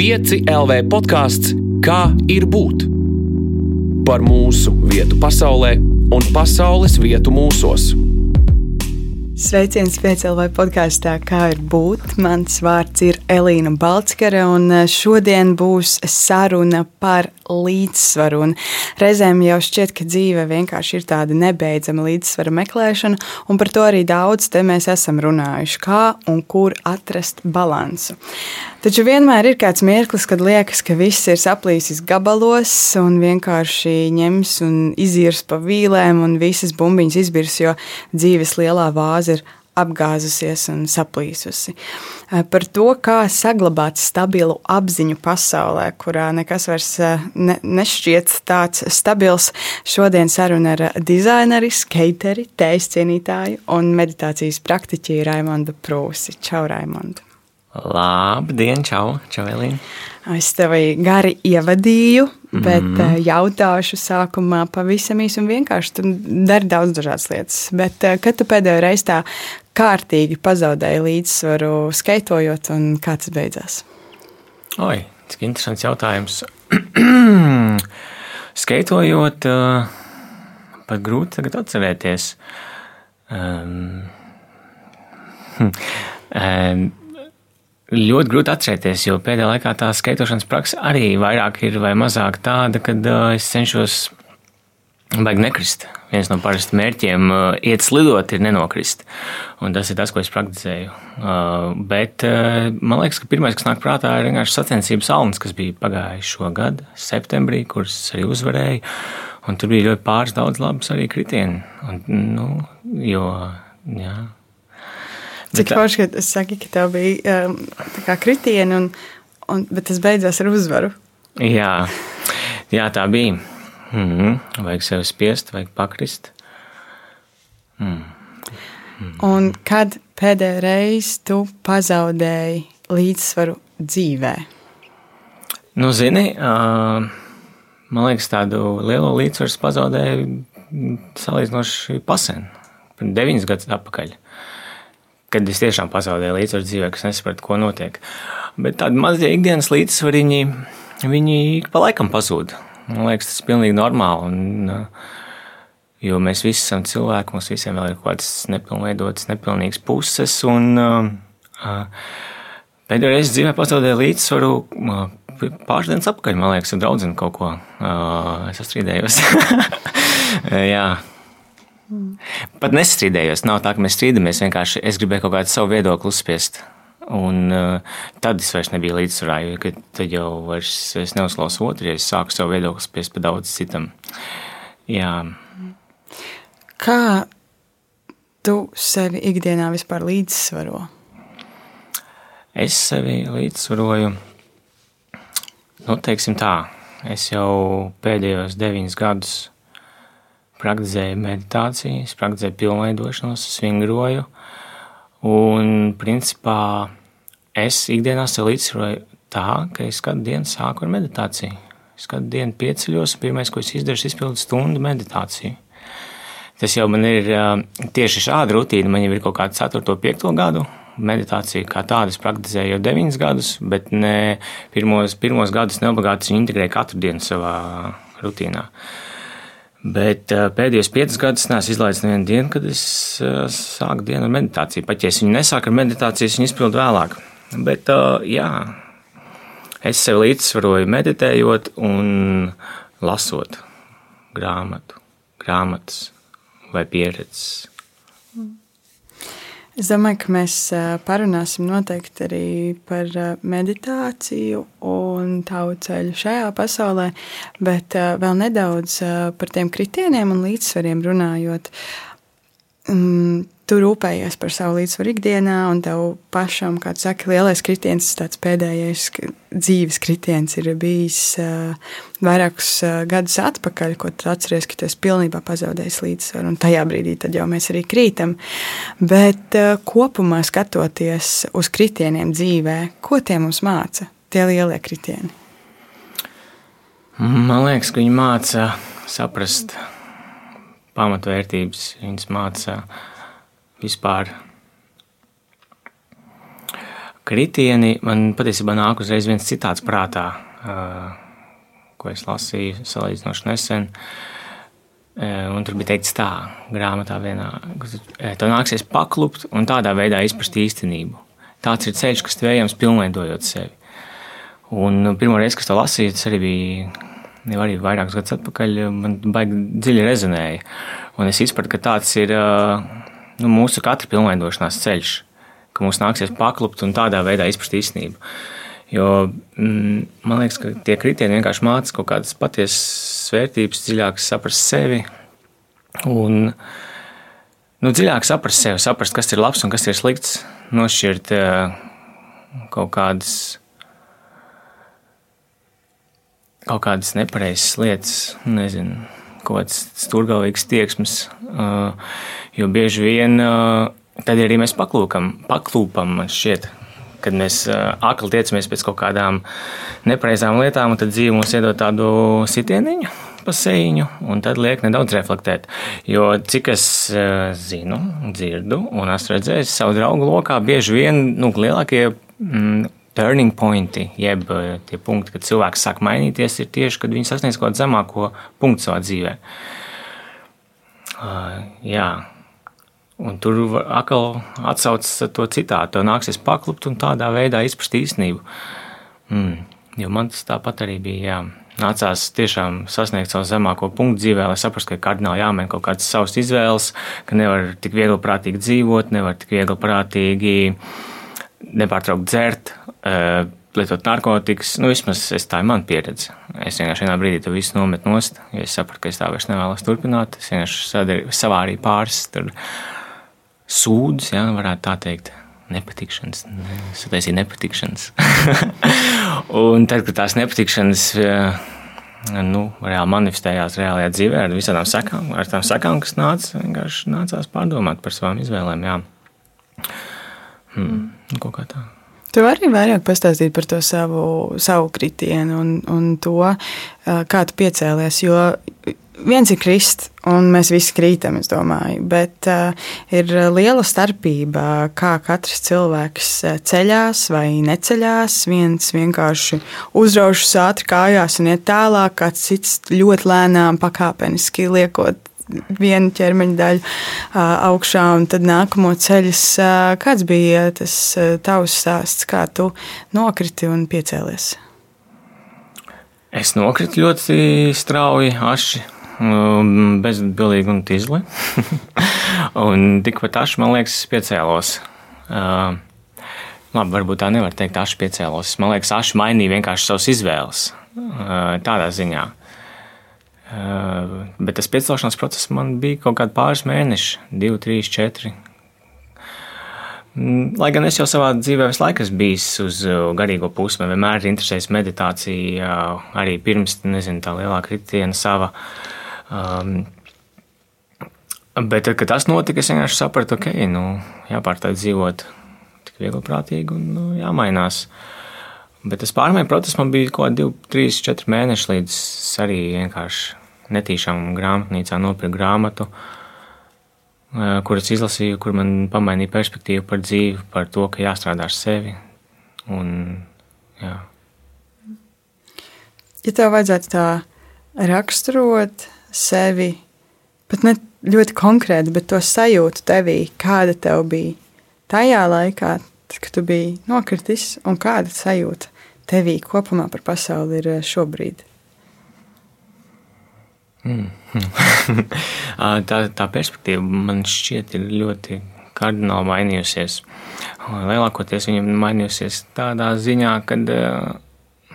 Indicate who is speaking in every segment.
Speaker 1: 5 LV podkāsts Kā ir būt? Par mūsu vietu pasaulē un pasaules vietu mūsos.
Speaker 2: Sveiciens PCLV podkāstā, kā ir būt. Mans vārds ir Elīna Balskare, un eh, šodien būs saruna par līdzsvaru. Un reizēm jau šķiet, ka dzīve vienkārši ir tāda nebeidzama līdzsvara meklēšana, un par to arī daudz te mēs esam runājuši, kā un kur atrast balansu. Taču vienmēr ir kāds mirklis, kad liekas, ka viss ir saplīsis gabalos un vienkārši ņems un izirs pa vīlēm, un visas bumbiņas izbirs, jo dzīves lielā vāze ir apgāzusies un saplīsusi. Eh, par to, kā saglabāt stabilu apziņu pasaulē, kurā nekas vairs eh, ne, nešķiet tāds stabils, šodien saruna ar dizaineru, skateri, tējas cienītāju un meditācijas praktiķi Raimondu Prūsi. Čau, Raimondu!
Speaker 3: Labdien, čau, čau Elīna!
Speaker 2: Es tevi gari ievadīju, bet mm. jautāšu sākumā pavisam īsi un vienkārši. Tu dari daudz dažādas lietas, bet kad tu pēdējo reizi tā kārtīgi pazaudēji līdzsvaru skaitojot, un kā tas beidzās?
Speaker 3: Oi, cik interesants jautājums. Skaitojot, pat grūti tagad atcerēties. Um, um, ļoti grūti atcerēties, jo pēdējā laikā tā skaitošanas praksa arī vairāk ir vai mazāk tāda, kad uh, es cenšos Vajag nekrist. Viens no parastiem mērķiem uh, iet slidot, ir nenokrist. Un tas ir tas, ko es praktizēju. Uh, bet uh, man liekas, ka pirmais, kas nāk prātā, ir vienkārši sacensības salons, kas bija pagājušo gadu, septembrī, kuras arī uzvarēju. Un tur bija ļoti pāris daudz labas arī kritieni. Un, nu, jo, jā,
Speaker 2: Cik forši, ka es saku, ka tev bija um, kritieni, un, un, bet tas beidzās ar uzvaru.
Speaker 3: Jā, jā tā bija. Mm -hmm. Vajag sevi spiest, vajag pakrist.
Speaker 2: Mm. Mm. Un kad pēdējo reizi tu pazaudēji līdzsvaru dzīvē?
Speaker 3: Nu, zini, uh, man liekas, tādu lielo līdzsvaru pazaudēju salīdzinoši pasen, pirms deviņas gadus atpakaļ. Uh, kad es tiešām pazaudēju līdzsvaru dzīvē, kas nesapratu, ko notiek. Bet tādi mazie ikdienas līdzsvariņi, viņi pa laikam pazūd. Man liekas, tas ir pilnīgi normāli. Un, uh, jo mēs visi esam cilvēki, mums visiem ir kaut kādas nepilnveidotas, nepilnīgas puses. Un, uh, uh, pēdējo reizi dzīvē pazaudēju līdzsvaru. Pāris dienas atpakaļ, man liekas, ar draugu kaut ko. Uh, es sastrīdējos. Jā, Mm. Pat nestrīdējos. Nav tā, ka mēs strīdamies. Vienkārši es gribēju kaut kādu savu viedokli uzspiest. Un uh, tad es vairs nebiju līdzsvarā, jo tad jau vairs es neuzklausu otru, ja es sāku savu viedokli spiest pa daudz citam. Jā.
Speaker 2: Kā tu sevi ikdienā vispār līdzsvaro?
Speaker 3: Es sevi līdzsvaroju, nu, teiksim tā, es jau pēdējos deviņus gadus praktizēju meditāciju, es praktizēju pilnveidošanos, svingroju. Un, principā, es ikdienā sev līdzsvaroju tā, ka es katru dienu sāku ar meditāciju. Es katru dienu pieceļos, un pirmais, ko es izdaru, ir izpildīt stundu meditāciju. Tas jau man ir tieši šāda rutīna. Man jau ir kaut kāda 4, 5 gadu meditācija, kā tāda. Es praktizēju jau 9 gadus, bet ne pirmos, pirmos gadus neobligāti viņu integrēju katru dienu savā rutīnā. Uh, Bet pēdējos piecus gadus neesmu izlaidis nevienu dienu, kad es sāku dienu ar meditāciju. Pat ja es viņu nesāku ar meditāciju, es viņu izpildu vēlāk. Bet, jā, es sev līdzsvaroju meditējot un lasot grāmatu, grāmatas vai pieredzes.
Speaker 2: Es domāju, ka mēs parunāsim noteikti arī par meditāciju un tavu ceļu šajā pasaulē, bet vēl nedaudz par tiem kritieniem un līdzsvariem runājot. Mm, tu rūpējies par savu līdzsvaru ikdienā, un tev pašam, kā tu saki, lielais kritiens, tāds pēdējais dzīves kritiens ir bijis uh, vairākus gadus atpakaļ, ko tu atceries, ka tu esi pilnībā pazaudējis līdzsvaru, un tajā brīdī tad jau mēs arī krītam. Bet kopumā skatoties uz kritieniem dzīvē, ko tie mums māca, tie lielie kritieni?
Speaker 3: Man liekas, ka viņi māca saprast pamatvērtības, viņas māca vispār, kritieni, man patiesībā nāk uzreiz viens citāts prātā, ko es lasīju salīdzinoši nesen. Un tur bija teikts tā, grāmatā vienā, ka tev nāksies paklupt un tādā veidā izprast īstenību. Tāds ir ceļš, kas tev ejams pilnveidojot sevi. Un pirmo reizi, kad to lasīju, tas arī bija jau arī vairākus gadus atpakaļ, man baigi dziļi rezonēja. Un es izpratu, ka tāds ir nu, mūsu katra pilnveidošanās ceļš ka mums nāksies paklupt un tādā veidā izprast īstenību. Jo mm, man liekas, ka tie kritieni vienkārši mācīja kaut kādas patiesas vērtības, dziļāk saprast sevi. Un, nu, dziļāk saprast sevi, saprast, kas ir labs un kas ir slikts, nošķirt kaut kādas, kaut kādas nepareizas lietas, nezinu, kaut kādas stūrgalvīgas tieksmes. Jo bieži vien tad arī mēs paklūkam, paklūpam, man šķiet, kad mēs akli tiecamies pēc kaut kādām nepareizām lietām, un tad dzīve mums iedod tādu sitieniņu sēņu, un tad liek nedaudz reflektēt. Jo cik es zinu, dzirdu, un esmu redzējis savu draugu lokā, bieži vien nu, lielākie mm, turning pointi, jeb tie punkti, kad cilvēks sāk mainīties, ir tieši, kad viņi sasniedz kaut kādu zemāko punktu savā dzīvē. Uh, jā, Un tur atkal atsaucas to citātu. Tev nāksies paklupt un tādā veidā izprast īstenību. Mm, jo man tas tāpat arī bija. Jā. Nācās tiešām sasniegt savu zemāko punktu dzīvē, lai saprastu, ka kardināli jāmēģina kaut kādas savas izvēles, ka nevar tik viegli prātīgi dzīvot, nevar tik viegli prātīgi nepārtraukt dzert, uh, lietot narkotikas. Nu, vismaz es, tā ir mana pieredze. Es vienkārši vienā brīdī to visu nometu nost, jo es sapratu, ka es tā vairs nevēlos turpināt. Es vienkārši savā arī pāris sūdzes, ja, varētu tā teikt. Nepatikšanas, sataisīja nepatikšanas. un tad, kad tās nepatikšanas nu, reāli manifestējās reālajā dzīvē ar visām sekām, ar tām sekām, kas nāca, vienkārši nācās pārdomāt par savām izvēlēm. Jā. Hmm, kaut kā tā.
Speaker 2: Tu vari vairāk pastāstīt par to savu, savu kritienu un, un to, kā tu piecēlies. Jo viens ir krist, un mēs visi krītam, es domāju, bet uh, ir liela starpība, kā katrs cilvēks ceļās vai neceļās. Viens vienkārši uzraušas ātri kājās un iet tālāk, kāds cits ļoti lēnām, pakāpeniski liekot vienu ķermeņa daļu augšā, un tad nākamo ceļus. Kāds bija tas tavs stāsts, kā tu nokriti un piecēlies?
Speaker 3: Es nokritu ļoti strauji, aši bezatbildīgi un tīzli. un tikpat aši, man liekas, piecēlos. Uh, labi, varbūt tā nevar teikt, aši piecēlos. Man liekas, aši mainīja vienkārši savas izvēles. Tādā ziņā. Bet tas piecelšanās process man bija kaut kādi pāris mēneši, divi, trīs, četri. Mm, lai gan es jau savā dzīvē visu laiku esmu bijis uz garīgo pusi, man vienmēr ir interesējusi meditācija, arī pirms, nezinu, tā lielā kritiena sava. Um, bet, tad, kad tas notika, es vienkārši sapratu, okay, nu, jāpārtāj dzīvot tik viegli prātīgi un nu, jāmainās. Bet tas pārmaiņu process man bija kaut kādi 2, 3, 4 mēneši, līdz arī vienkārši netīšām grāmatnīcā nopirku grāmatu, uh, kuras izlasīju, kur man pamainīja perspektīvu par dzīvi, par to, ka jāstrādā ar sevi. Un, jā.
Speaker 2: Ja tev vajadzētu tā raksturot, sevi, pat ne ļoti konkrēti, bet to sajūtu tevī, kāda tev bija tajā laikā, kad tu biji nokritis, un kāda sajūta tevī kopumā par pasauli ir eh, šobrīd.
Speaker 3: Mm. tā, tā perspektīva man šķiet ir ļoti kardināli mainījusies. Lielākoties viņa mainījusies tādā ziņā, ka uh,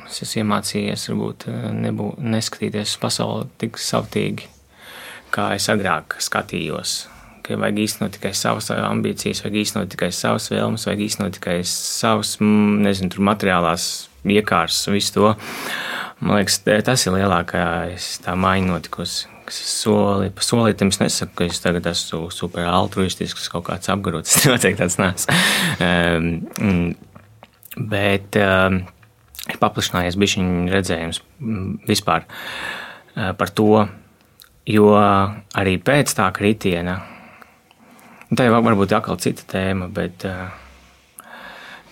Speaker 3: Es esmu iemācījies, varbūt eh, nebū, neskatīties uz pasauli tik savtīgi, kā es agrāk skatījos. Ka vajag īstenot tikai savas ambīcijas, vajag īstenot tikai savas vēlmes, vajag īstenot tikai savas, nezinu, tur materiālās iekārtas visu to. Man liekas, tas ir lielākais tā maiņa notikusi. Soli pa solītam es nesaku, ka es tagad esmu super altruistisks, kaut kāds apgarots. Tas noteikti tāds nāc. Um, bet ir paplašinājies bišķiņu redzējums vispār par to, jo arī pēc tā kritiena, tā jau varbūt atkal cita tēma, bet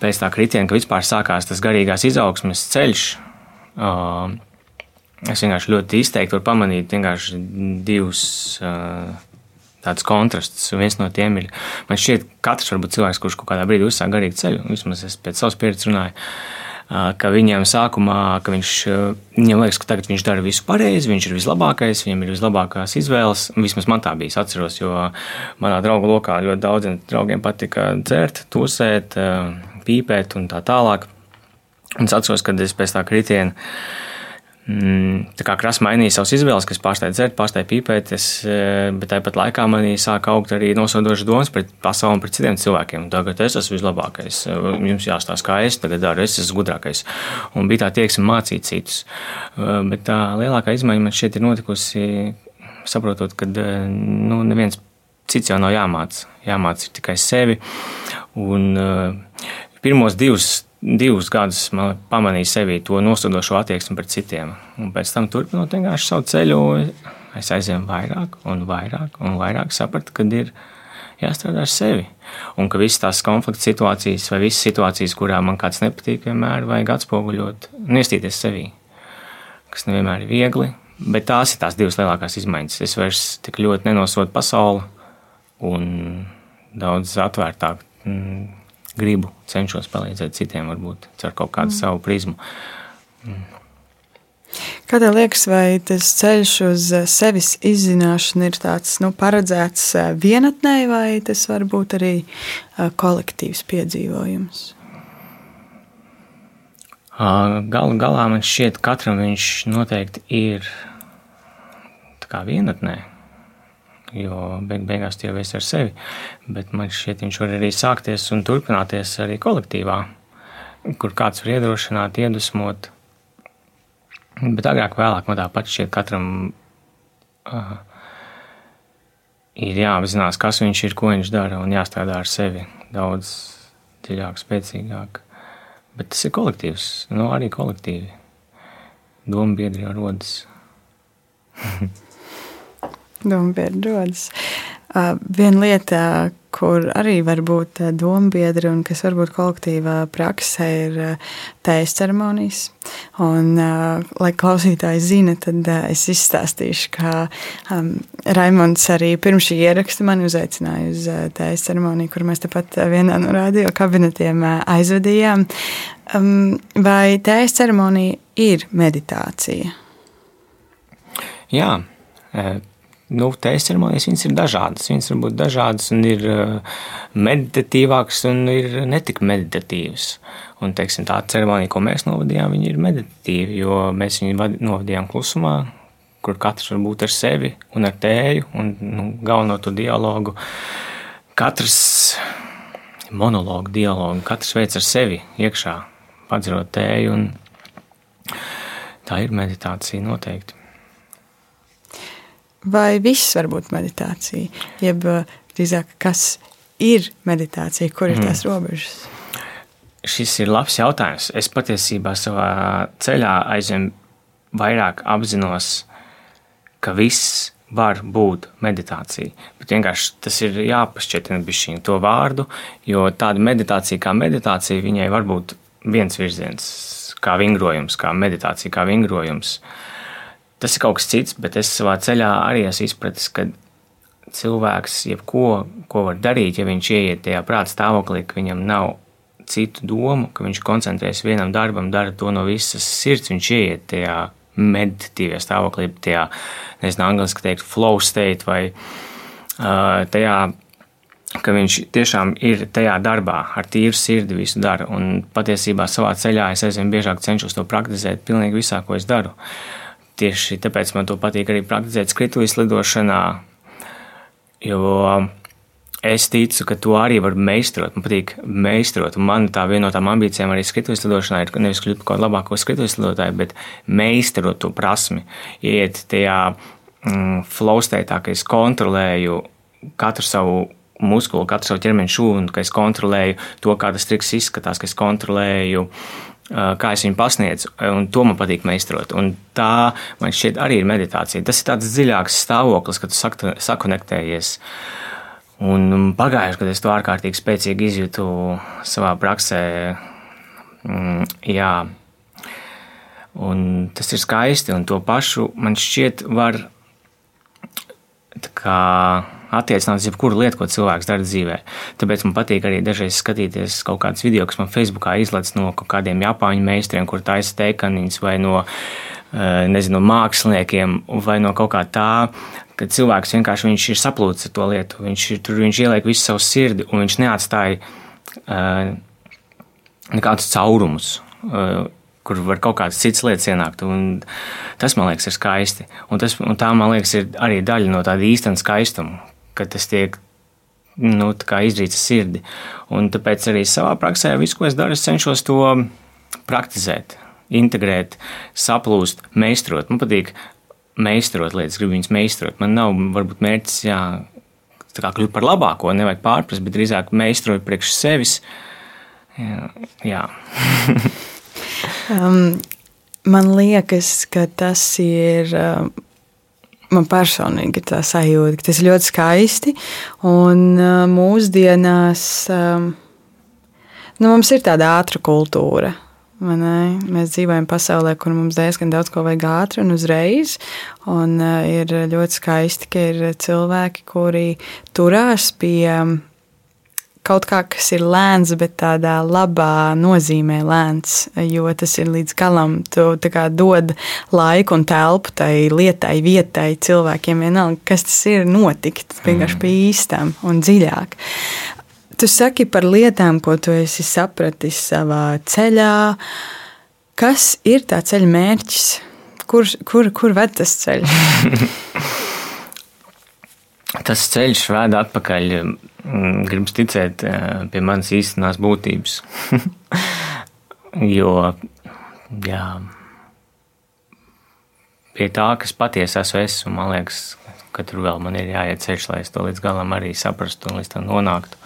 Speaker 3: pēc tā kritiena, ka vispār sākās tas garīgās izaugsmes ceļš. Es vienkārši ļoti izteikti varu pamanīt divus tādus kontrastus. Viens no tiem ir, man šķiet, katrs varbūt cilvēks, kurš kaut kādā brīdī uzsāk garīgu ceļu, vismaz es pēc savas pieredzes runāju. Ka viņam sākumā, ka viņš, viņam liekas, ka tagad viņš dara visu pareizi, viņš ir vislabākais, viņam ir vislabākās izvēles. Vismaz man tā bija, es atceros, jo manā draugu lokā ļoti daudziem draugiem patika dzert, tusēt, pīpēt un tā tālāk. Un es atceros, kad es pēc tā kritiena tā kā krāsa mainīja savas izvēles, kas pārstāja dzert, pārstāja pīpēt, es, e, bet tāpat laikā manī sāka augt arī nosodošas domas pret pasauli un pret citiem cilvēkiem. Tagad es esmu vislabākais, e, jums jāstāsta, kā es tagad daru, es esmu gudrākais. Un bija tā tieksme mācīt citus. E, bet tā lielākā izmaiņa man šeit ir notikusi, saprotot, ka nu, neviens cits jau nav jāmāca. Jāmāca tikai sevi. Un pirmos divus divus gadus pamanīju sevi to nostodošo attieksmi pret citiem. Un pēc tam, turpinot vienkārši savu ceļu, es aizēju vairāk un vairāk un vairāk sapratu, ka ir jāstrādā ar sevi. Un ka visas tās konflikta situācijas vai visas situācijas, kurā man kāds nepatīk, vienmēr vajag atspoguļot un iestīties sevī. Kas nevienmēr ir viegli, bet tās ir tās divas lielākās izmaiņas. Es vairs tik ļoti nenosodu pasauli un daudz atvērtāk mm, gribu, cenšos palīdzēt citiem, varbūt ar kaut kādu mm. savu prizmu. Mm.
Speaker 2: Kā tev liekas, vai tas ceļš uz eh, sevis izzināšanu ir tāds nu, paredzēts eh, vienatnē, vai tas var būt arī eh, kolektīvs piedzīvojums?
Speaker 3: Galu galā man šķiet, ka katram viņš noteikti ir vienatnē jo beig beigās tie ir ar sevi. Bet man šķiet, viņš var arī sākties un turpināties arī kolektīvā, kur kāds var iedrošināt, iedvesmot. Bet agrāk, vēlāk man tāpat šķiet, katram uh, ir jāapzinās, kas viņš ir, ko viņš dara, un jāstrādā ar sevi daudz dziļāk, spēcīgāk. Bet tas ir kolektīvs, no nu, arī kolektīvi. Doma biedri jau rodas.
Speaker 2: Dombiedri rodas. Viena lieta, kur arī var būt dombiedri un kas var būt kolektīvā praksē, ir tējas ceremonijas. Un, lai klausītāji zina, tad es izstāstīšu, ka Raimons arī pirms šī ieraksta mani uzaicināja uz tējas ceremoniju, kur mēs tepat vienā no radio kabinetiem aizvadījām. Vai tējas ceremonija ir meditācija?
Speaker 3: Jā, nu, tējas ceremonijas viņas ir dažādas. Viņas var būt dažādas un ir uh, meditatīvākas un ir netik meditatīvas. Un, teiksim, tā ceremonija, ko mēs novadījām, ir meditatīva, jo mēs viņu novadījām klusumā, kur katrs var būt ar sevi un ar tēju un nu, galveno to dialogu. Katrs monologu dialogu, katrs veids ar sevi iekšā, padzerot tēju. Tā ir meditācija noteikti.
Speaker 2: Vai viss var būt meditācija? Jeb eh, drīzāk, kas ir meditācija, kur ir tās mm. robežas?
Speaker 3: Šis ir labs jautājums. Es patiesībā savā ceļā aizvien vairāk apzinos, ka viss var būt meditācija. Bet vienkārši tas ir jāpašķirtina bišķiņu to vārdu, jo tāda meditācija kā meditācija, viņai var būt viens virziens, kā vingrojums, kā meditācija, kā vingrojums. Uh, tas ir kaut kas cits, bet es savā ceļā arī esmu izpratis, ka cilvēks jebko, ko var darīt, ja viņš ieiet tajā prāta stāvoklī, ka viņam nav citu domu, ka viņš koncentrējas vienam darbam, dara to no visas sirds, viņš ieiet tajā meditīvajā stāvoklī, tajā, nezinu, angliski teikt, flow state vai uh, tajā ka viņš tiešām ir tajā darbā, ar tīru sirdi visu dara. Un patiesībā savā ceļā es aizvien biežāk cenšos to praktizēt pilnīgi visā, ko es daru. Uh, Tieši tāpēc man to patīk arī praktizēt skrituļu lidošanā, jo es ticu, ka to arī var meistarot. Man patīk meistarot, un man tā viena no tām ambīcijām arī skrituļu lidošanā ir nevis kļūt par kaut labāko skrituļu lidotāju, bet meistarot to prasmi, iet tajā mm, flow state, ka es kontrolēju katru savu muskuli, katru savu ķermeņa šūnu, ka es kontrolēju to, kā tas triks izskatās, ka es kontrolēju kā es viņu pasniedzu, un to man patīk meistarot. Un tā man šķiet arī ir meditācija. Tas ir tāds dziļāks stāvoklis, kad tu sakonektējies. Un pagājušajā gadā es to ārkārtīgi spēcīgi izjūtu savā praksē. Mm, jā, un tas ir skaisti, un to pašu man šķiet var attiecināt uz jebkuru lietu, ko cilvēks dara dzīvē. Tāpēc man patīk arī dažreiz skatīties kaut kādas video, kas man Facebookā izlaiž no kaut kādiem japāņu meistariem, kur taisa teikaniņus vai no Eh, nezinu, māksliniekiem vai no kaut kā tā, ka cilvēks vienkārši ir saplūcis ar to lietu. Viņš ir tur, viņš ieliek visu savu sirdi un viņš neatstāja uh, nekādus caurumus. Kur var kaut kādas citas lietas ienākt. Un tas, man liekas, ir skaisti. Un, tas, un tā, man liekas, ir arī daļa no tāda īstenā skaistuma, kad tas tiek nu, izdarīts ar sirdi. Un tāpēc arī savā praksē visu, ko es daru, es cenšos to praktizēt integrēt, saplūst, meistarot. Man patīk meistarot lietas, gribu viņas meistarot. Man nav varbūt mērķis, jā, kļūt par labāko, nevajag pārprast, bet drīzāk meistarot priekš sevis. Jā. jā.
Speaker 2: um, man liekas, ka tas ir. Um, man personīgi tā sajūta, ka tas ir ļoti skaisti. Un uh, mūsdienās um, nu, mums ir tāda ātrā kultūra. Mēs dzīvojam pasaulē, kur mums diezgan daudz ko vajag ātri un uzreiz. Un, uh, ir ļoti skaisti, ka ir cilvēki, kuri turās pie kaut kā, kas ir lēns, bet tādā labā nozīmē lēns, jo tas ir līdz galam. Tu kā, dod laiku un telpu tai lietai, vietai, cilvēkiem vienalga, kas tas ir notikt. Vienkārši pie īstām un dziļāk. Tu saki par lietām, ko tu esi sapratis savā ceļā. Kas ir tā ceļa mērķis? Kur, kur, kur ved tas ceļš?
Speaker 3: tas ceļš ved atpakaļ, mm, gribas ticēt, eh, pie manas īstenās būtības. jo, jā, pie tā, kas patiesi esmu es, un man liekas, ka tur vēl man ir jāiet ceļš, lai es to līdz galam arī saprastu un līdz tam nonāktu.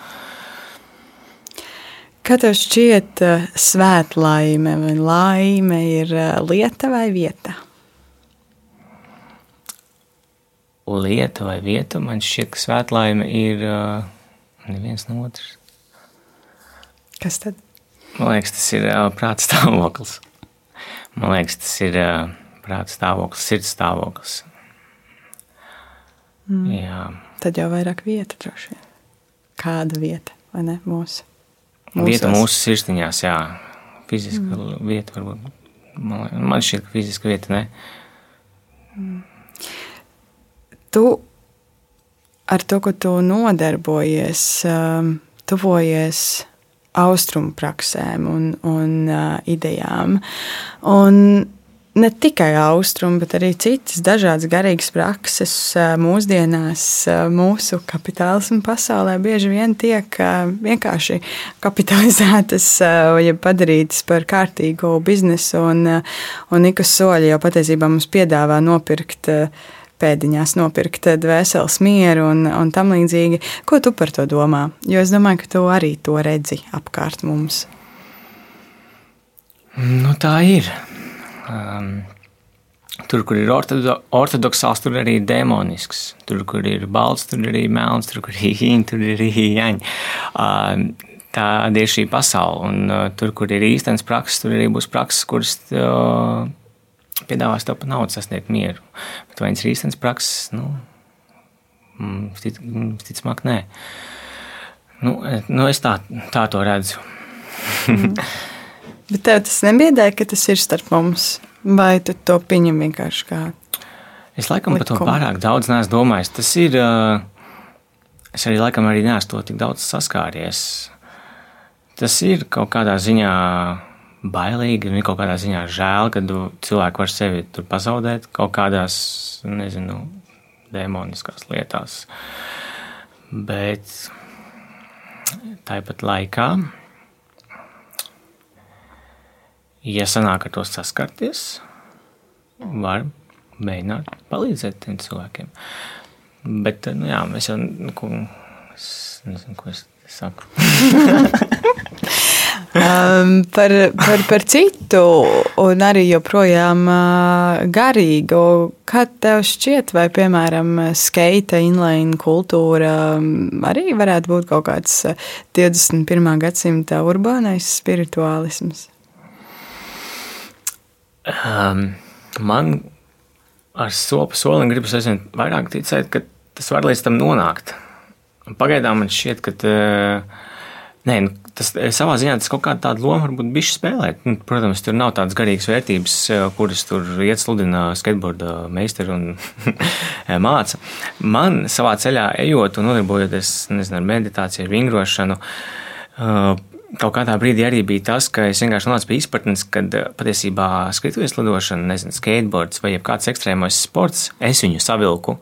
Speaker 2: Kā tev šķiet, eh, svētlaime vai laime ir eh, lieta vai vieta?
Speaker 3: Lieta vai vieta man šķiet, ka svētlaime ir uh, neviens no otras.
Speaker 2: Kas tad?
Speaker 3: Man liekas, tas ir uh, prāta stāvoklis. Man liekas, tas ir uh, prāta stāvoklis, sirds stāvoklis.
Speaker 2: Mm. Jā. Tad jau vairāk vieta droši vien. Kāda vieta, vai ne, mūsu?
Speaker 3: Mūsos. Vieta mūsu sirsniņās, jā. Fiziska mm. vieta varbūt. Man, man šķiet, ka fiziska vieta ne.
Speaker 2: Mm. Tu ar to, ko tu nodarbojies, um, tuvojies austrumu praksēm un, un uh, idejām. Un ne tikai austrumu, bet arī citas dažādas garīgas prakses mūsdienās mūsu kapitālismu pasaulē bieži vien tiek vienkārši kapitalizētas vai padarītas par kārtīgu biznesu, un, un ik uz soļa jau patiesībā mums piedāvā nopirkt pēdiņās nopirkt dvēseles mieru un, un tam līdzīgi. Ko tu par to domā? Jo es domāju, ka tu arī to redzi apkārt mums.
Speaker 3: Nu, tā ir. Um, tur, kur ir ortodo, ortodoksāls, tur arī ir demonisks. Tur, kur ir balts, tur arī melns, tur, kur ir ķīņa, tur ir jaņa. Um, tāda ir šī pasaule. Un uh, tur, kur ir īstenis prakses, tur arī būs prakses, kuras uh, piedāvās tev par naudu sasniegt mieru. Bet vai viņas ir īstenis prakses? Nu, mm, tic, mm, ticamāk, nē. Nu, nu, es tā, tā to redzu.
Speaker 2: mm. Bet tev tas nebiedē, ka tas ir starp mums, vai tu to pieņem vienkārši kā?
Speaker 3: Es laikam likumu. par to pārāk daudz neesmu domājis. Tas ir. Es arī laikam arī neesmu to tik daudz saskāries. Tas ir kaut kādā ziņā bailīgi, un kaut kādā ziņā žēl, ka cilvēki var sevi tur pazaudēt kaut kādās, nezinu, demoniskās lietās. Bet tāpat laikā ja sanāk ar to saskarties, var mēģināt palīdzēt tiem cilvēkiem. Bet, nu, jā, mēs jau, nu, ko, es nezinu, ko es saku.
Speaker 2: um, par, par, par citu, un arī joprojām uh, garīgu. Kā tev šķiet, vai piemēram skaita, inline kultūra um, arī varētu būt kaut kāds 21. gadsimta urbānais spirituālisms?
Speaker 3: Um, man ar sopu solim gribas aizvien vairāk ticēt, ka tas var līdz tam nonākt. Pagaidām man šķiet, ka uh, nē, nu, tas savā ziņā tas kaut kāda tāda loma varbūt bišķi spēlēt. Nu, protams, tur nav tādas garīgas vērtības, kuras tur iet sludina skateboarda meistari un māca. Man savā ceļā ejot un nodarbojoties, nezinu, ar meditāciju, ar vingrošanu, uh, kaut kādā brīdī arī bija tas, ka es vienkārši nonācu pie izpratnes, ka patiesībā skrituves lidošana, nezinu, skateboards vai kāds ekstrēmais sports, es viņu savilku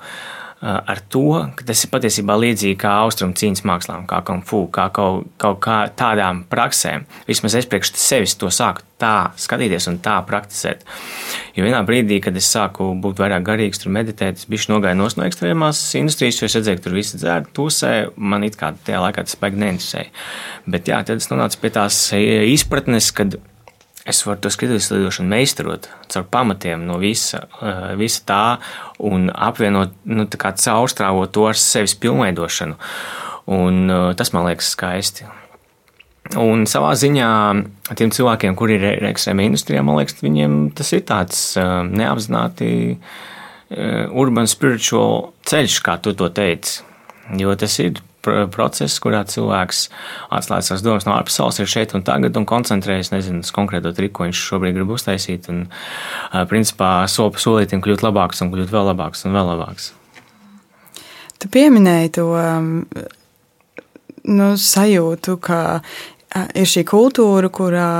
Speaker 3: ar to, ka tas ir patiesībā līdzīgi kā austrumu cīņas mākslām, kā kung fu, kā kaut, kaut kā tādām praksēm. Vismaz es priekš sevis to sāku tā skatīties un tā praktizēt. Jo vienā brīdī, kad es sāku būt vairāk garīgs, tur meditēt, es biju nogājis no, ekstrēmās industrijas, jo es redzēju, ka tur viss dzēra tusē, man it kā tajā laikā tas baigi neinteresēja. Bet jā, tad es nonācu pie tās izpratnes, kad es varu to skrituves lidošanu meistarot caur pamatiem no visa, eh, visa tā un apvienot, nu, tā kā caurstrāvot to ar sevis pilnveidošanu. Un eh, tas man liekas skaisti. Un savā ziņā tiem cilvēkiem, kuri ir ekstrēmā industrijā, man liekas, viņiem tas ir tāds eh, neapzināti urban spiritual ceļš, kā tu to teici. Jo tas ir process, kurā cilvēks atslēdz savas domas no ārpasaules, ir šeit un tagad un koncentrējas, nezinu, uz konkrēto triku, ko viņš šobrīd grib uztaisīt. Un, principā, soli pa solītam kļūt labāks un kļūt vēl labāks un vēl labāks.
Speaker 2: Tu pieminēji to nu, sajūtu, ka ir šī kultūra, kurā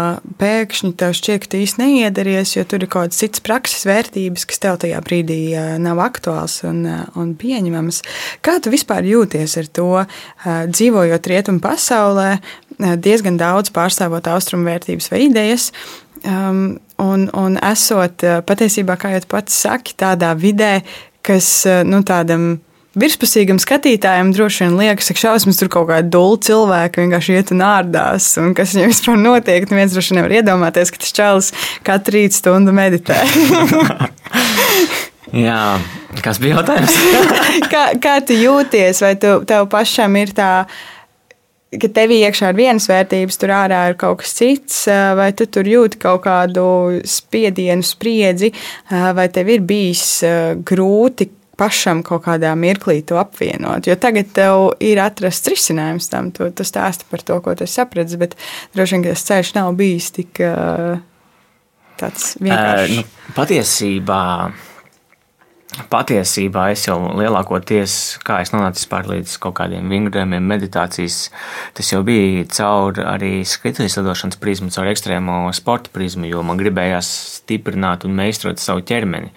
Speaker 2: pēkšņi tev šķiet, ka tu īsti neiederties, jo tur ir kaut kādas citas prakses vērtības, kas tev tajā brīdī nav aktuāls un, un pieņemamas. Kā tu vispār jūties ar to, dzīvojot rietumu pasaulē, diezgan daudz pārstāvot austrumu vērtības vai idejas? Um, un, un esot patiesībā, kā jau pats saki, tādā vidē, kas nu, tādam virspusīgam skatītājam droši vien liekas, ka šausmas tur kaut kāda dūla cilvēka vienkārši iet un ārdās, un kas viņam vispār notiek. Neviens droši vien nevar iedomāties, ka tas čalis katru rītu stundu meditē.
Speaker 3: Jā, kas bija jautājums?
Speaker 2: kā, kā tu jūties? Vai tu, tev pašam ir tā? ka tev iekšā ir vienas vērtības, tur ārā ir kaut kas cits, vai tu tur jūti kaut kādu spiedienu, spriedzi, vai tev ir bijis grūti pašam kaut kādā mirklī to apvienot. Jo tagad tev ir atrasts risinājums tam, tu, tu stāsti par to, ko tu saprati, bet droši vien tas ceļš nav bijis tik tāds vienkāršs. Uh, nu,
Speaker 3: patiesībā. Patiesībā es jau lielākoties, kā es nonācu līdz kaut kādiem vingrojumiem, meditācijas, tas jau bija caur arī skrituves lidošanas prizmu, caur ekstrēmo sporta prizmu, jo man gribējās stiprināt un meistarot savu ķermeni.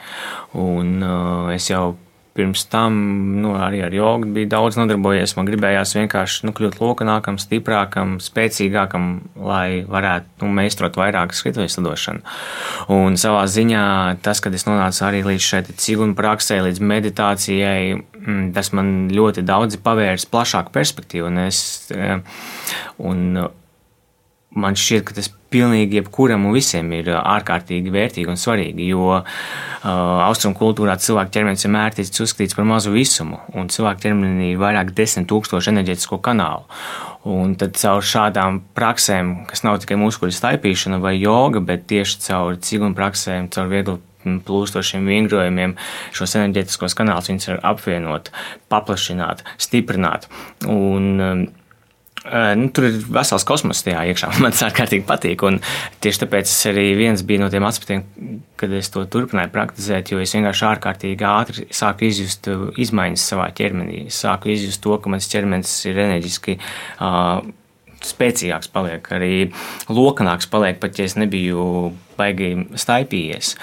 Speaker 3: Un uh, es jau pirms tam nu, arī ar jogu bija daudz nodarbojies. Man gribējās vienkārši nu, kļūt lokanākam, stiprākam, spēcīgākam, lai varētu nu, meistarot vairāk skrituves lidošanu. Un savā ziņā tas, kad es nonācu arī līdz šai cigunu praksē, līdz meditācijai, mm, tas man ļoti daudz pavērs plašāku perspektīvu. Un es, eh, un man šķiet, ka tas pilnīgi jebkuram un visiem ir ārkārtīgi vērtīgi un svarīgi, jo uh, austrumu kultūrā cilvēka ķermenis vienmēr ticis uzskatīts par mazu visumu, un cilvēka ķermenī ir vairāk desmit tūkstoši enerģētisko kanālu. Un tad caur šādām praksēm, kas nav tikai muskuļu staipīšana vai joga, bet tieši caur cigunu praksēm, caur vieglu plūstošiem vingrojumiem, šos enerģētiskos kanālus var apvienot, paplašināt, stiprināt. Un, um, Nu, tur ir vesels kosmos tajā iekšā. Man tas ārkārtīgi patīk. Un tieši tāpēc es arī viens bija no tiem aspektiem, kad es to turpināju praktizēt, jo es vienkārši ārkārtīgi ātri sāku izjust izmaiņas savā ķermenī. Es sāku izjust to, ka mans ķermenis ir enerģiski. Uh, Spēcīgāks paliek, arī lokanāks paliek, pat ja es nebiju baigi staipījies.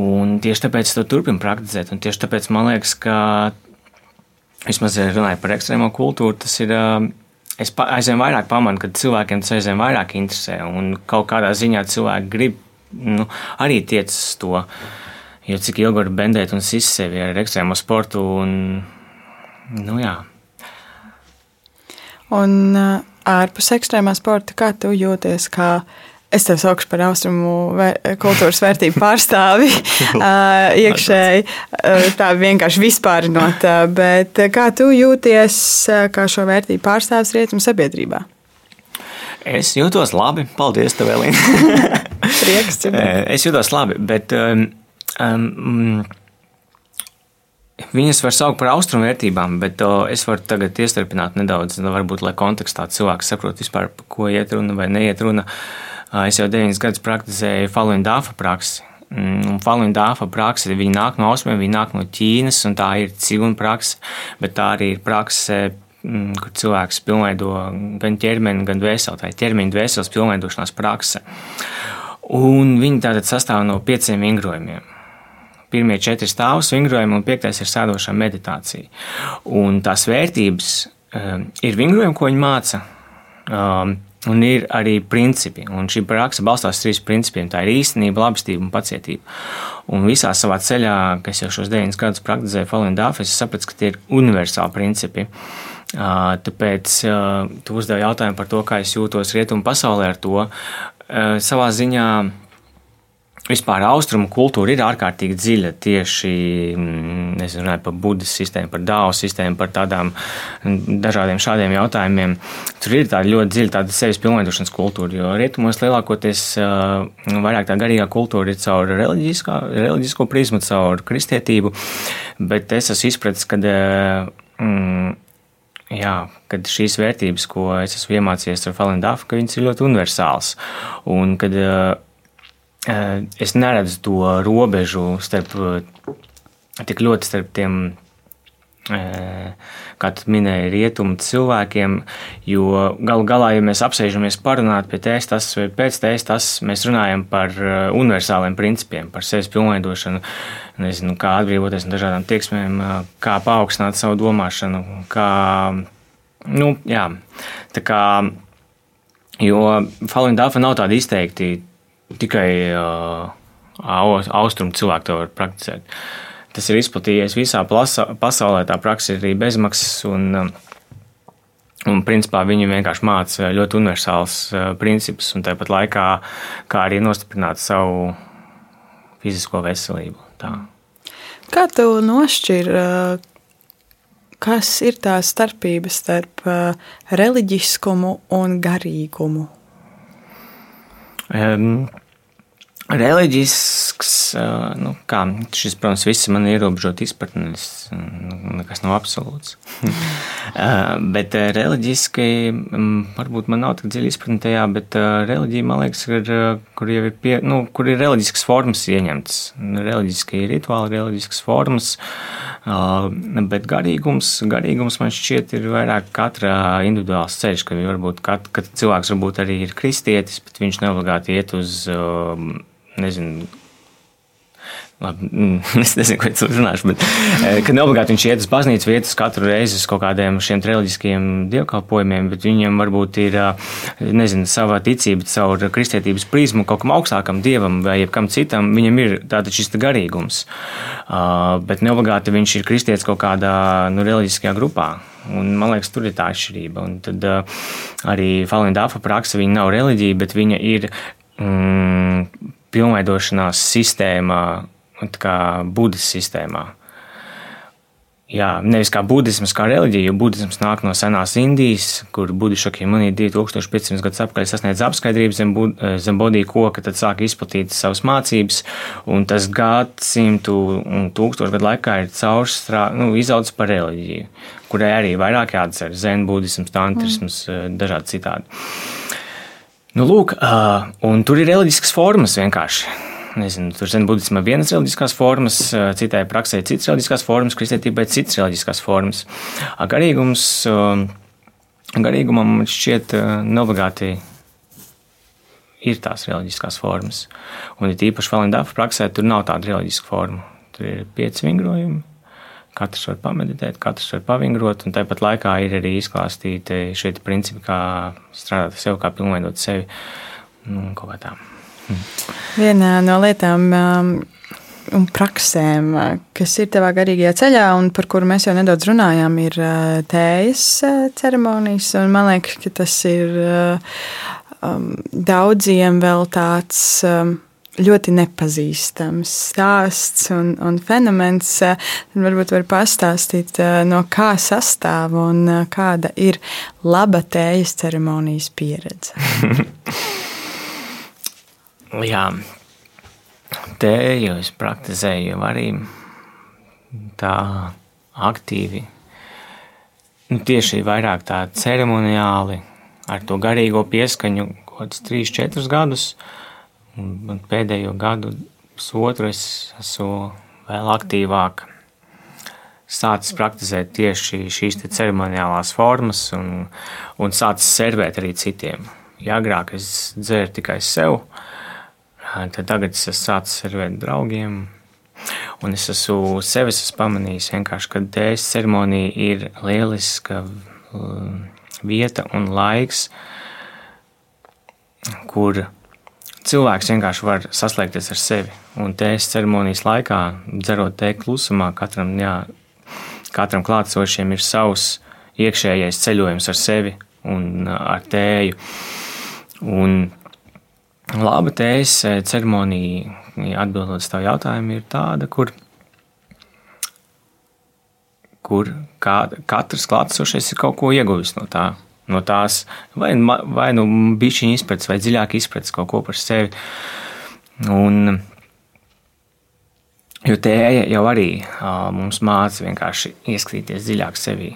Speaker 3: Un tieši tāpēc es to turpinu praktizēt. Un tieši tāpēc man liekas, ka vismaz runājot par ekstrēmo kultūru, tas ir uh, es aizvien vairāk pamanu, ka cilvēkiem tas aizvien vairāk interesē, un kaut kādā ziņā cilvēki grib nu, arī tiec uz to. Jo cik ilgi var bendēt un sist sevi ar ekstrēmo sportu, un, nu jā.
Speaker 2: Un, ārpus ekstrēmā sporta, kā tu jūties? Kā Es tevi saukšu par austrumu kultūras vērtību pārstāvi iekšēji, tā vienkārši vispārinot. Bet kā tu jūties kā šo vērtību pārstāvis rietumu sabiedrībā?
Speaker 3: Es jūtos labi. Paldies, tev, Elīna.
Speaker 2: Prieks.
Speaker 3: es jūtos labi, bet um, um, Viņas var saukt par austrumu vērtībām, bet o, es varu tagad iestarpināt nedaudz, varbūt, lai kontekstā cilvēks saprot vispār, par ko iet runa vai neiet runa. Es jau 9 gadus praktizēju Falun Dāfa praksi. Mm, un Falun Dāfa praksa, viņi nāk no austrumiem, viņi nāk no Ķīnas, un tā ir ciguna praksa, bet tā arī ir praksa, mm, kur cilvēks pilnveido gan ķermeni, gan dvēseli, tā ir ķermeņa dvēseles pilnveidošanās praksa. Un viņi tātad sastāv no pieciem vingrojumiem pirmie četri stāvus vingrojumi, un piektais ir sēdošā meditācija. Un tās vērtības um, ir vingrojumi, ko viņi māca. Um, Un ir arī principi, un šī praksa balstās uz trīs principiem. Tā ir īstenība, labestība un pacietība. Un visā savā ceļā, kas jau šos deviņus gadus praktizēju Falun Dāfā, es sapratu, ka tie ir universāli principi. Tāpēc tu uzdevi jautājumu par to, kā es jūtos rietumu pasaulē ar to. Savā ziņā Vispār austrumu kultūra ir ārkārtīgi dziļa tieši mm, runāju, par budas sistēmu, par dāvu sistēmu, par tādām mm, dažādiem šādiem jautājumiem. Tur ir tāda ļoti dziļa tāda sevis pilnveidošanas kultūra, jo rietumos lielākoties vairāk tā garīgā kultūra ir caur reliģisko prizmu, caur kristietību, bet es esmu izpratis, ka. Mm, Jā, kad šīs vērtības, ko es esmu iemācījies ar Falenu Dāfu, ka viņas ir ļoti universālas. Un kad uh, es neredzu to robežu starp tik ļoti starp tiem, eh, kā tu minēji, rietumu cilvēkiem, jo galu galā, ja mēs apsēžamies parunāt pie tēs, tas vai pēc tēs, tas mēs runājam par eh, universāliem principiem, par sevis pilnveidošanu, nezinu, kā atbrīvoties no dažādām tieksmēm, kā paaugstināt savu domāšanu, kā, nu, jā, tā kā, jo Falun Dafa nav tāda izteikti tikai uh, austrumu cilvēki to var prakticēt. Tas ir izplatījies visā plasa, pasaulē, tā praksa ir arī bezmaksas. Un, un principā viņi vienkārši māca ļoti universāls uh, principus, un tāpat laikā kā arī nostiprināt savu fizisko veselību. Tā.
Speaker 2: Kā tu nošķir, kas ir tā starpība starp reliģiskumu un garīgumu?
Speaker 3: Um, Reliģisks, nu, kā šis, protams, viss man ir ierobežot izpratni, nu, nekas nav absolūts. bet reliģiski, varbūt man nav tik dziļi izpratni tajā, bet reliģija, man liekas, ir, kur jau ir, pie, nu, kur ir reliģisks formas ieņemts. Reliģiski rituāli, reliģisks formas, bet garīgums, garīgums man šķiet ir vairāk katra individuāls ceļš, ka varbūt kat, kat cilvēks varbūt arī ir kristietis, bet viņš neobligāti iet uz nezinu, Labi, mm, es nezinu, ko es runāšu, bet eh, ka neobligāti viņš iet uz baznīcas vietas katru reizi uz kaut kādiem šiem reliģiskiem dievkalpojumiem, bet viņam varbūt ir, eh, nezinu, sava ticība caur kristietības prizmu kaut kam augstākam dievam vai jebkam citam, viņam ir tātad šis garīgums. Bet neobligāti viņš ir kristietis kaut kādā nu, reliģiskajā grupā. Un, man liekas, tur ir tā atšķirība. Un tad uh, arī Faluna Dāfa praksa, viņa nav reliģija, bet viņa ir mm, pilnveidošanās sistēmā, kā budas sistēmā. Jā, nevis kā budisms, kā reliģija, jo budisms nāk no senās Indijas, kur budišakiem manī 2500 gadus atpakaļ sasniedz apskaidrību zem, zem bodīja koka, tad sāk izplatīt savas mācības, un tas gadsimtu un tūkstošu gadu laikā ir caurstrā, nu, izaudzis par reliģiju, kurai arī vairāk jāatcer zen, budisms, tantrisms, mm. dažādi citādi. Nu, lūk, un tur ir reliģiskas formas vienkārši. Nezinu, tur ir budismā vienas reliģiskās formas, citai praksē citas reliģiskās formas, kristietībai citas reliģiskās formas. Garīgums, garīgumam šķiet neobligāti ir tās reliģiskās formas. Un ir īpaši Valendāfa praksē, tur nav tāda reliģiska forma. Tur ir pieci vingrojumi Katrs var pameditēt, katrs var pavingrot, un tāpat laikā ir arī izklāstīti šie principi, kā strādāt ar sevi, kā pilnveidot sevi. Nu, kā tā.
Speaker 2: Hm. Viena no lietām, um, un praksēm, kas ir tavā garīgajā ceļā, un par kuru mēs jau nedaudz runājām, ir tējas ceremonijas. Man liekas, ka tas ir um, daudziem vēl tāds. Um, ļoti nepazīstams stāsts un, un fenomens. Tad varbūt var pastāstīt, no kā sastāv un kāda ir laba tējas ceremonijas pieredze.
Speaker 3: Jā, tēju es praktizēju arī tā aktīvi. Nu, tieši vairāk tā ceremoniāli, ar to garīgo pieskaņu, kaut kāds 3-4 gadus. Un pēdējo gadu, pusotru, es esmu vēl aktīvāk sācis praktizēt tieši šīs ceremoniālās formas un, un sācis servēt arī citiem. Ja agrāk es dzēru tikai sev, uh, Tad tagad es esmu sācis servēt draugiem. Un es esmu sevis esmu pamanījis, ka dēļas ceremonija ir lieliska vieta un laiks, kur cilvēks vienkārši var saslēgties ar sevi. Un tējas ceremonijas laikā, dzerot tēju klusumā, katram, jā, katram klātsošiem ir savs iekšējais ceļojums ar sevi un ar tēju. Un Laba tējas eh, ceremonija, atbildot uz tavu jautājumu, ir tāda, kur, kur kā, katrs klātesošais ir kaut ko ieguvis no, tā, no tās, vai, vai nu bišķiņa izpratnes, vai dziļāk izpratnes kaut ko par sevi. Un, jo tēja jau arī uh, mums māca vienkārši ieskatīties dziļāk sevī.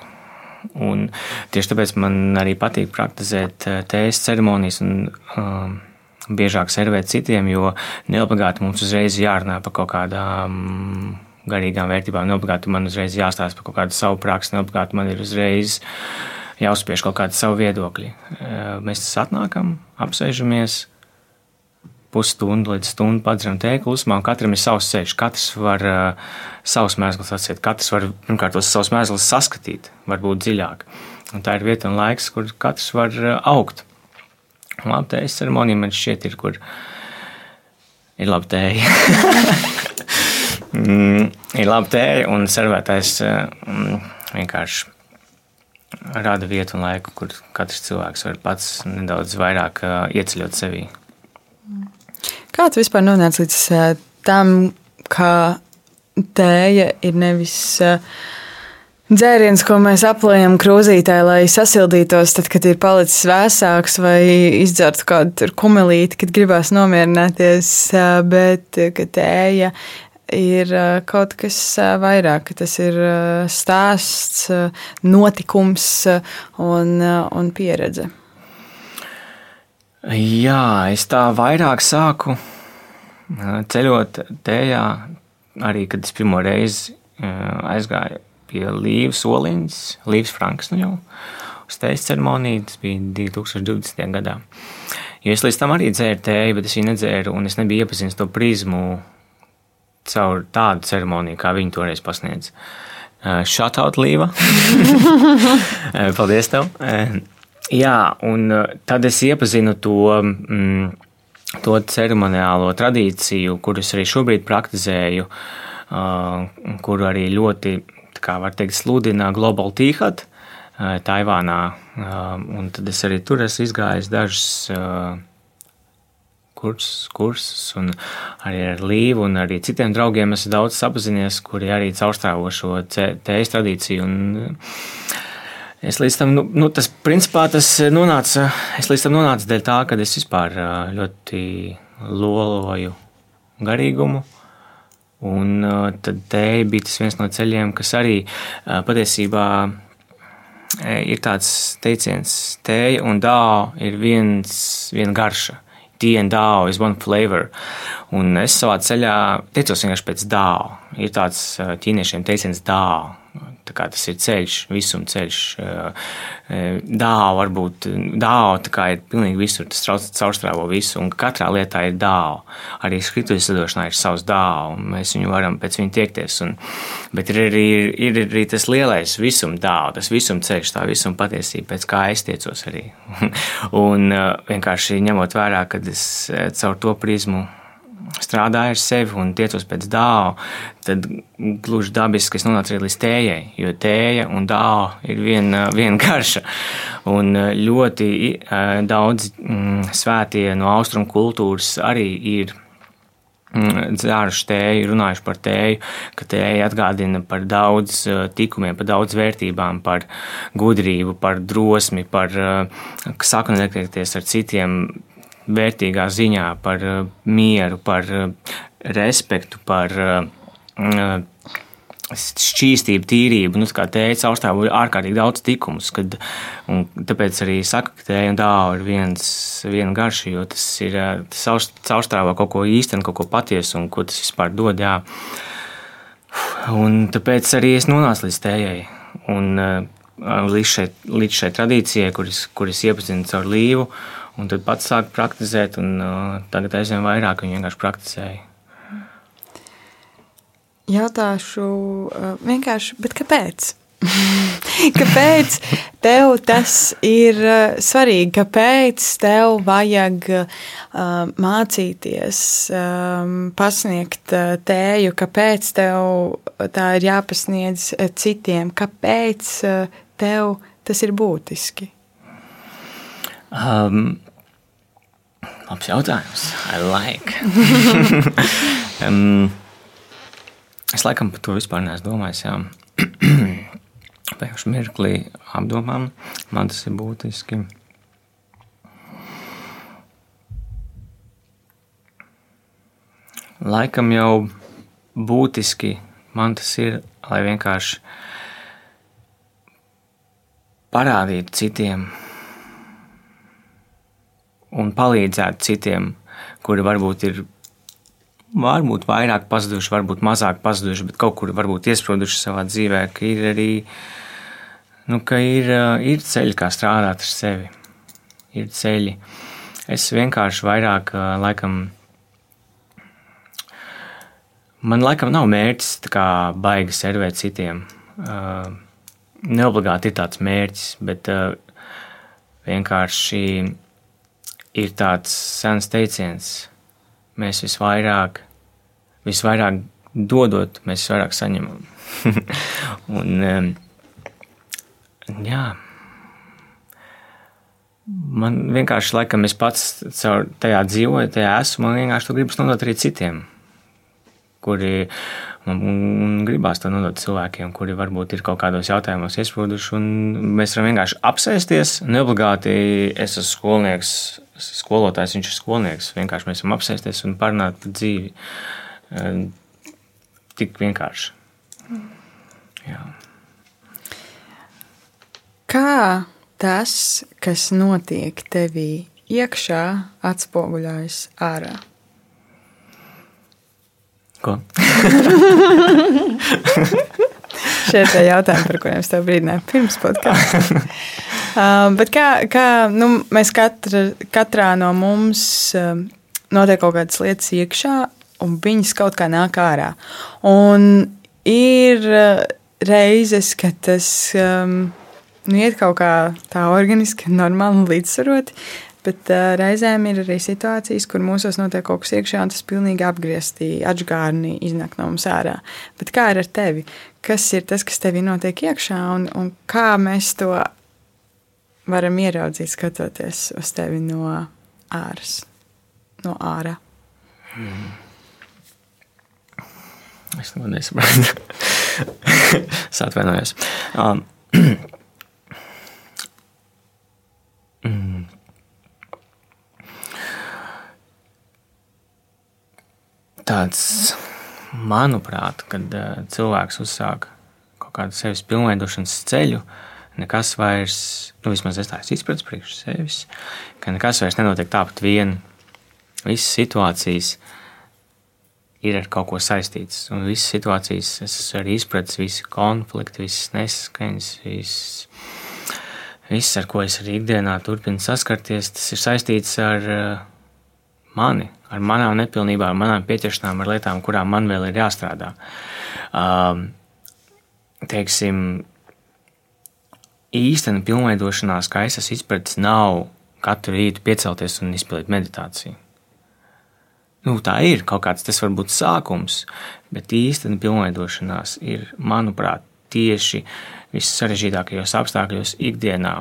Speaker 3: Un tieši tāpēc man arī patīk praktizēt tējas ceremonijas un uh, biežāk servēt citiem, jo neobligāti mums uzreiz jārunā par kaut kādām garīgām vērtībām. Neobligāti man uzreiz jāstāsta par kaut kādu savu praksi, neobligāti man ir uzreiz jāuzspiež kaut kādu savu viedokli. Mēs atnākam, apsēžamies. Pusstundu līdz stundai padzeram tēju klusumā, un katram ir savs ceļš. Katrs var uh, savus mēslus atsiet, katrs var pirmkārt tos savus mēslus saskatīt, varbūt dziļāk. Un tā ir vieta un laiks, kur katrs var uh, augt. Labi, tējas ceremonija man šķiet ir, kur ir laba tēja. mm, ir laba tēja un servētājs mm, vienkārši rada vietu un laiku, kur katrs cilvēks var pats nedaudz vairāk ieceļot sevī.
Speaker 2: Kā tu vispār nonāci līdz tam, ka tēja ir nevis dzēriens, ko mēs aplējam krūzītē, lai sasildītos, tad, kad ir palicis vēsāks, vai izdzertu kādu kumelīti, kad gribās nomierināties, bet ka tēja ir kaut kas vairāk, tas ir stāsts, notikums un, un pieredze.
Speaker 3: Jā, es tā vairāk sāku ceļot tējā, arī kad es pirmo reizi aizgāju pie Līves Oliņas, Līves Franks nu jau uz tējas ceremoniju. Tas bija 2020. gadā. Jo es līdz tam arī dzēru tēju, bet es viņu nedzēru, un es nebiju iepazinis to prizmu caur tādu ceremoniju, kā viņi toreiz pasniedz. Šātout uh, Līva! Uh, paldies tev! Uh, jā, un tad es iepazinu to. Mm, to ceremoniālo tradīciju, kuras arī šobrīd praktizēju, kuru arī ļoti kā var teikt, sludina Global Tīhat Taivānā. Un tad es arī tur esmu izgājis dažus kursus, kursus, un arī ar Līvu un arī citiem draugiem esmu daudz sapazinies, kuri arī caurstrāvo šo tējas tradīciju. Un, Es līdz tam, nu, nu, tas principā tas nonāca, es līdz tam nonācu dēļ tā, ka es vispār ļoti loloju garīgumu. Un uh, tad tēja bija tas viens no ceļiem, kas arī patiesībā ir tāds teiciens, tēja un dāo ir viens, viena garša. Tea and dāo is one flavor. Un es savā ceļā teicos vienkārši pēc dāo. Ir tāds uh, ķīniešiem teiciens dāo tas ir ceļš, visuma ceļš. Dāva var būt dāva, ir pilnīgi visur, tas caurstrāvo visu, un katrā lietā ir dāva. Arī skrituļu sadošanā ir savs dāva, un mēs viņu varam pēc viņa tiekties. Un, bet ir arī, ir arī tas lielais visuma dāva, tas visuma ceļš, tā visuma patiesība, pēc kā es tiecos arī. un vienkārši ņemot vērā, ka es caur to prizmu strādāju ar sevi un tiecos pēc dāvā, tad gluži dabiski es nonācu arī līdz tējai, jo tēja un dāvā ir viena, viena garša. Un ļoti daudz mm, svētie no austrumu kultūras arī ir Mm, dzēruši tēju, runājuši par tēju, ka tēja atgādina par daudz tikumiem, par daudz vērtībām, par gudrību, par drosmi, par uh, saknekties ar citiem vērtīgā ziņā, par uh, mieru, par respektu, par šķīstību, tīrību. Nu, kā teica, Austrālijā ir ārkārtīgi daudz tikumus. Kad, tāpēc arī saka, ka tēja un dāvā ir viens, viena garša, jo tas ir Austrālijā kaut ko īstenu, kaut ko patiesu un ko tas vispār dod. Jā. Un tāpēc arī es nonācu līdz tējai. Un, līdz, šai, līdz šai tradīcijai, kuras, kuras iepazinu caur līvu, un tad pats sāku praktizēt, un uh, tagad aizvien vairāk viņa vienkārši praktizēja.
Speaker 2: Jautāšu uh, vienkārši, bet kāpēc? kāpēc tev tas ir uh, svarīgi? Kāpēc tev vajag uh, mācīties, um, pasniegt uh, tēju? Kāpēc tev tā ir jāpasniedz uh, citiem? Kāpēc uh, tev tas ir būtiski?
Speaker 3: Um, labs jautājums. I like. um, Es laikam par to vispār neesmu domājis. Pēkšņi mirklī apdomām, man tas ir būtiski. Laikam jau būtiski man tas ir, lai vienkārši parādītu citiem un palīdzētu citiem, kuri varbūt ir varbūt vairāk pazuduši, varbūt mazāk pazuduši, bet kaut kur varbūt iesprūduši savā dzīvē, ka ir arī nu, ka ir, ir ceļi, kā strādāt ar sevi. Ir ceļi. Es vienkārši vairāk laikam. Man laikam nav mērķis kā baigi servēt citiem. Neobligāti ir tāds mērķis, bet vienkārši ir tāds sens teiciens, mēs visvairāk, visvairāk dodot, mēs visvairāk saņemam. un, jā, man vienkārši, laikam, es pats caur tajā dzīvoju, tajā esmu, man vienkārši to gribas nodot arī citiem, kuri un gribās to nodot cilvēkiem, kuri varbūt ir kaut kādos jautājumos iesprūduši. Mēs varam vienkārši apsēsties. Neobligāti es esmu skolnieks, skolotājs, viņš ir skolnieks. Vienkārši mēs varam apsēsties un parunāt par dzīvi. Ehm, tik vienkārši. Jā.
Speaker 2: Kā tas, kas notiek tevī iekšā, atspoguļojas ārā?
Speaker 3: Ko?
Speaker 2: Šie ir jautājumi, par kuriem es tev brīdināju pirms podkāstā. Uh, bet kā, kā nu, mēs katra, katrā no mums uh, notiek kaut kādas lietas iekšā, un viņas kaut kā nāk ārā. Un ir uh, reizes, kad tas um, nu, iet kaut kā tā organiski, normāli līdzsvaroti. Bet uh, reizēm ir arī situācijas, kur mūsos notiek kaut kas iekšā, un tas pilnīgi apgrieztī, atžgārni iznāk no mums ārā. Bet kā ir ar tevi? Kas ir tas, kas tevī notiek iekšā, un, un kā mēs to varam ieraudzīt, skatoties uz tevi no āras, no ārā. Mm.
Speaker 3: Es to nesaprotu. es atvainojos. Um, Tāds, manuprāt, kad uh, cilvēks uzsāk kaut kādu sevis pilnveidošanas ceļu, nekas vairs, nu, vismaz es tādu izpratni priekš sevis, ka nekas vairs nenotiek tāpat vien. Visas situācijas ir ar kaut ko saistītas, un visas situācijas es arī izpratu, visi konflikti, visas nesaskaņas, visas, viss, ar ko es arī ikdienā turpinu saskarties, tas ir saistīts ar uh, mani, ar manām nepilnībām, ar manām pieķeršanām, ar lietām, kurām man vēl ir jāstrādā. Um, teiksim, īstena pilnveidošanās, kā es esmu izpratis, nav katru rītu piecelties un izpildīt meditāciju. nu, tā ir kaut kāds, tas var būt sākums, bet īstenībā pilnveidošanās ir, manuprāt, tieši vissarežģītākajos apstākļos ikdienā,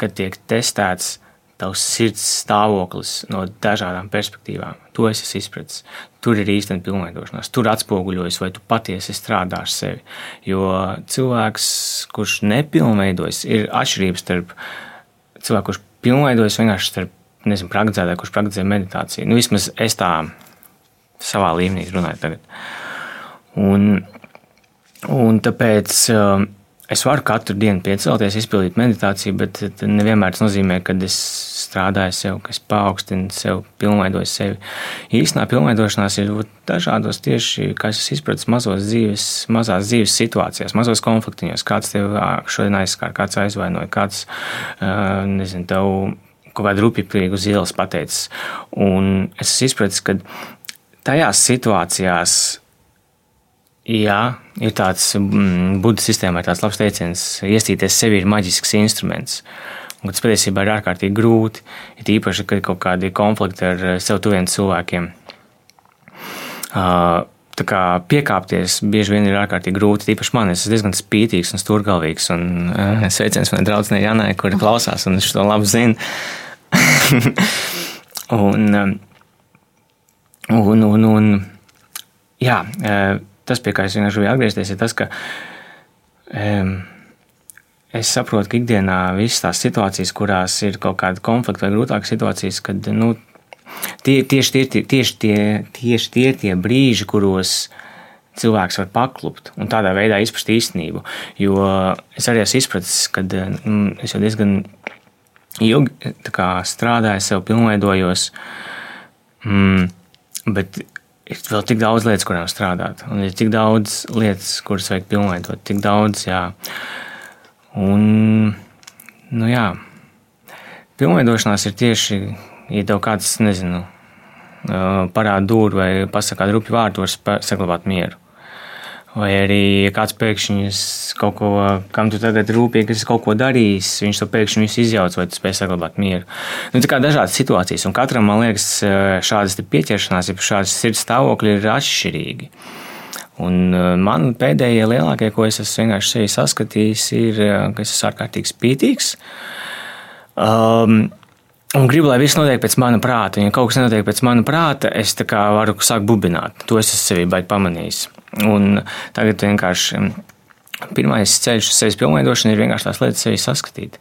Speaker 3: kad tiek testēts tavs sirds stāvoklis no dažādām perspektīvām. To es esmu izpratis. Tur ir īstenībā pilnveidošanās, tur atspoguļojas, vai tu patiesi strādā ar sevi. Jo cilvēks, kurš nepilnveidojas, ir atšķirības starp cilvēku, kurš pilnveidojas vienkārši starp nezinu, praktizētāju, kurš praktizē meditāciju. Nu, vismaz es tā savā līmenī runāju tagad. Un, un tāpēc um, es varu katru dienu piecelties, izpildīt meditāciju, bet nevienmēr tas nozīmē, ka es strādāju sev, ka es paaugstinu sev, pilnveidoju sevi. Īstenībā pilnveidošanās ir dažādos tieši, kā es izpratu, mazos dzīves, mazās dzīves situācijās, mazos konfliktiņos, kāds tev šodien aizskāra, kāds aizvainoja, kāds, nezinu, tev kaut kādu rupjprieku uz ielas pateicis. Un es izpratu, ka tajās situācijās, jā, ir tāds mm, budu sistēmā, ir tāds labs teiciens, iestīties sevi ir maģisks instruments. Un tas patiesībā ir ārkārtīgi grūti, it īpaši, kad ir kaut kādi konflikti ar sev tuviem cilvēkiem. Tā kā piekāpties bieži vien ir ārkārtīgi grūti. Tīpaši man, es esmu diezgan spītīgs un stūrgalvīgs. Un, sveiciens manai draudzenei Janai, kura klausās un viņš to labi zina. un, un, un, un, jā, tas, pie kā es vienkārši gribēju atgriezties, ir tas, ka um, es saprotu, ka ikdienā visas tās situācijas, kurās ir kaut kāda konflikta vai grūtākas situācijas, kad nu, tie, tieši, tie, tieši, tie, tieši tie ir tie brīži, kuros cilvēks var paklupt un tādā veidā izprast īstenību. Jo es arī esmu izpratis, ka mm, es jau diezgan ilgi strādāju, sev pilnveidojos. Mm, bet ir vēl tik daudz lietas, kurām strādāt. Un ir tik daudz lietas, kuras vajag pilnveidot. Tik daudz, jā. Un, nu jā, pilnveidošanās ir tieši, ja tev kāds, nezinu, parāda dūri vai pasakā rupju vārdu, var saglabāt mieru. Vai arī, kāds pēkšņi kaut ko, kam tu tagad rūpīgi esi kaut ko darījis, viņš to pēkšņi izjauc, vai tu spēj saglabāt mieru. Nu, tā kā dažādas situācijas, un katram, man liekas, šādas pieķeršanās, ja šādas sirds stāvokļi ir atšķirīgi. Un man pēdējie lielākie, ko es esmu vienkārši saskatījis, ir, ka es esmu ārkārtīgi spītīgs. Um, Un gribu, lai viss notiek pēc mana prāta. Ja kaut kas nenotiek pēc mana prāta, es varu sākt bubināt. To es esmu sevī pamanījis. Un tagad vienkārši pirmais ceļš uz sevis pilnveidošanu ir vienkārši tās lietas sevi saskatīt.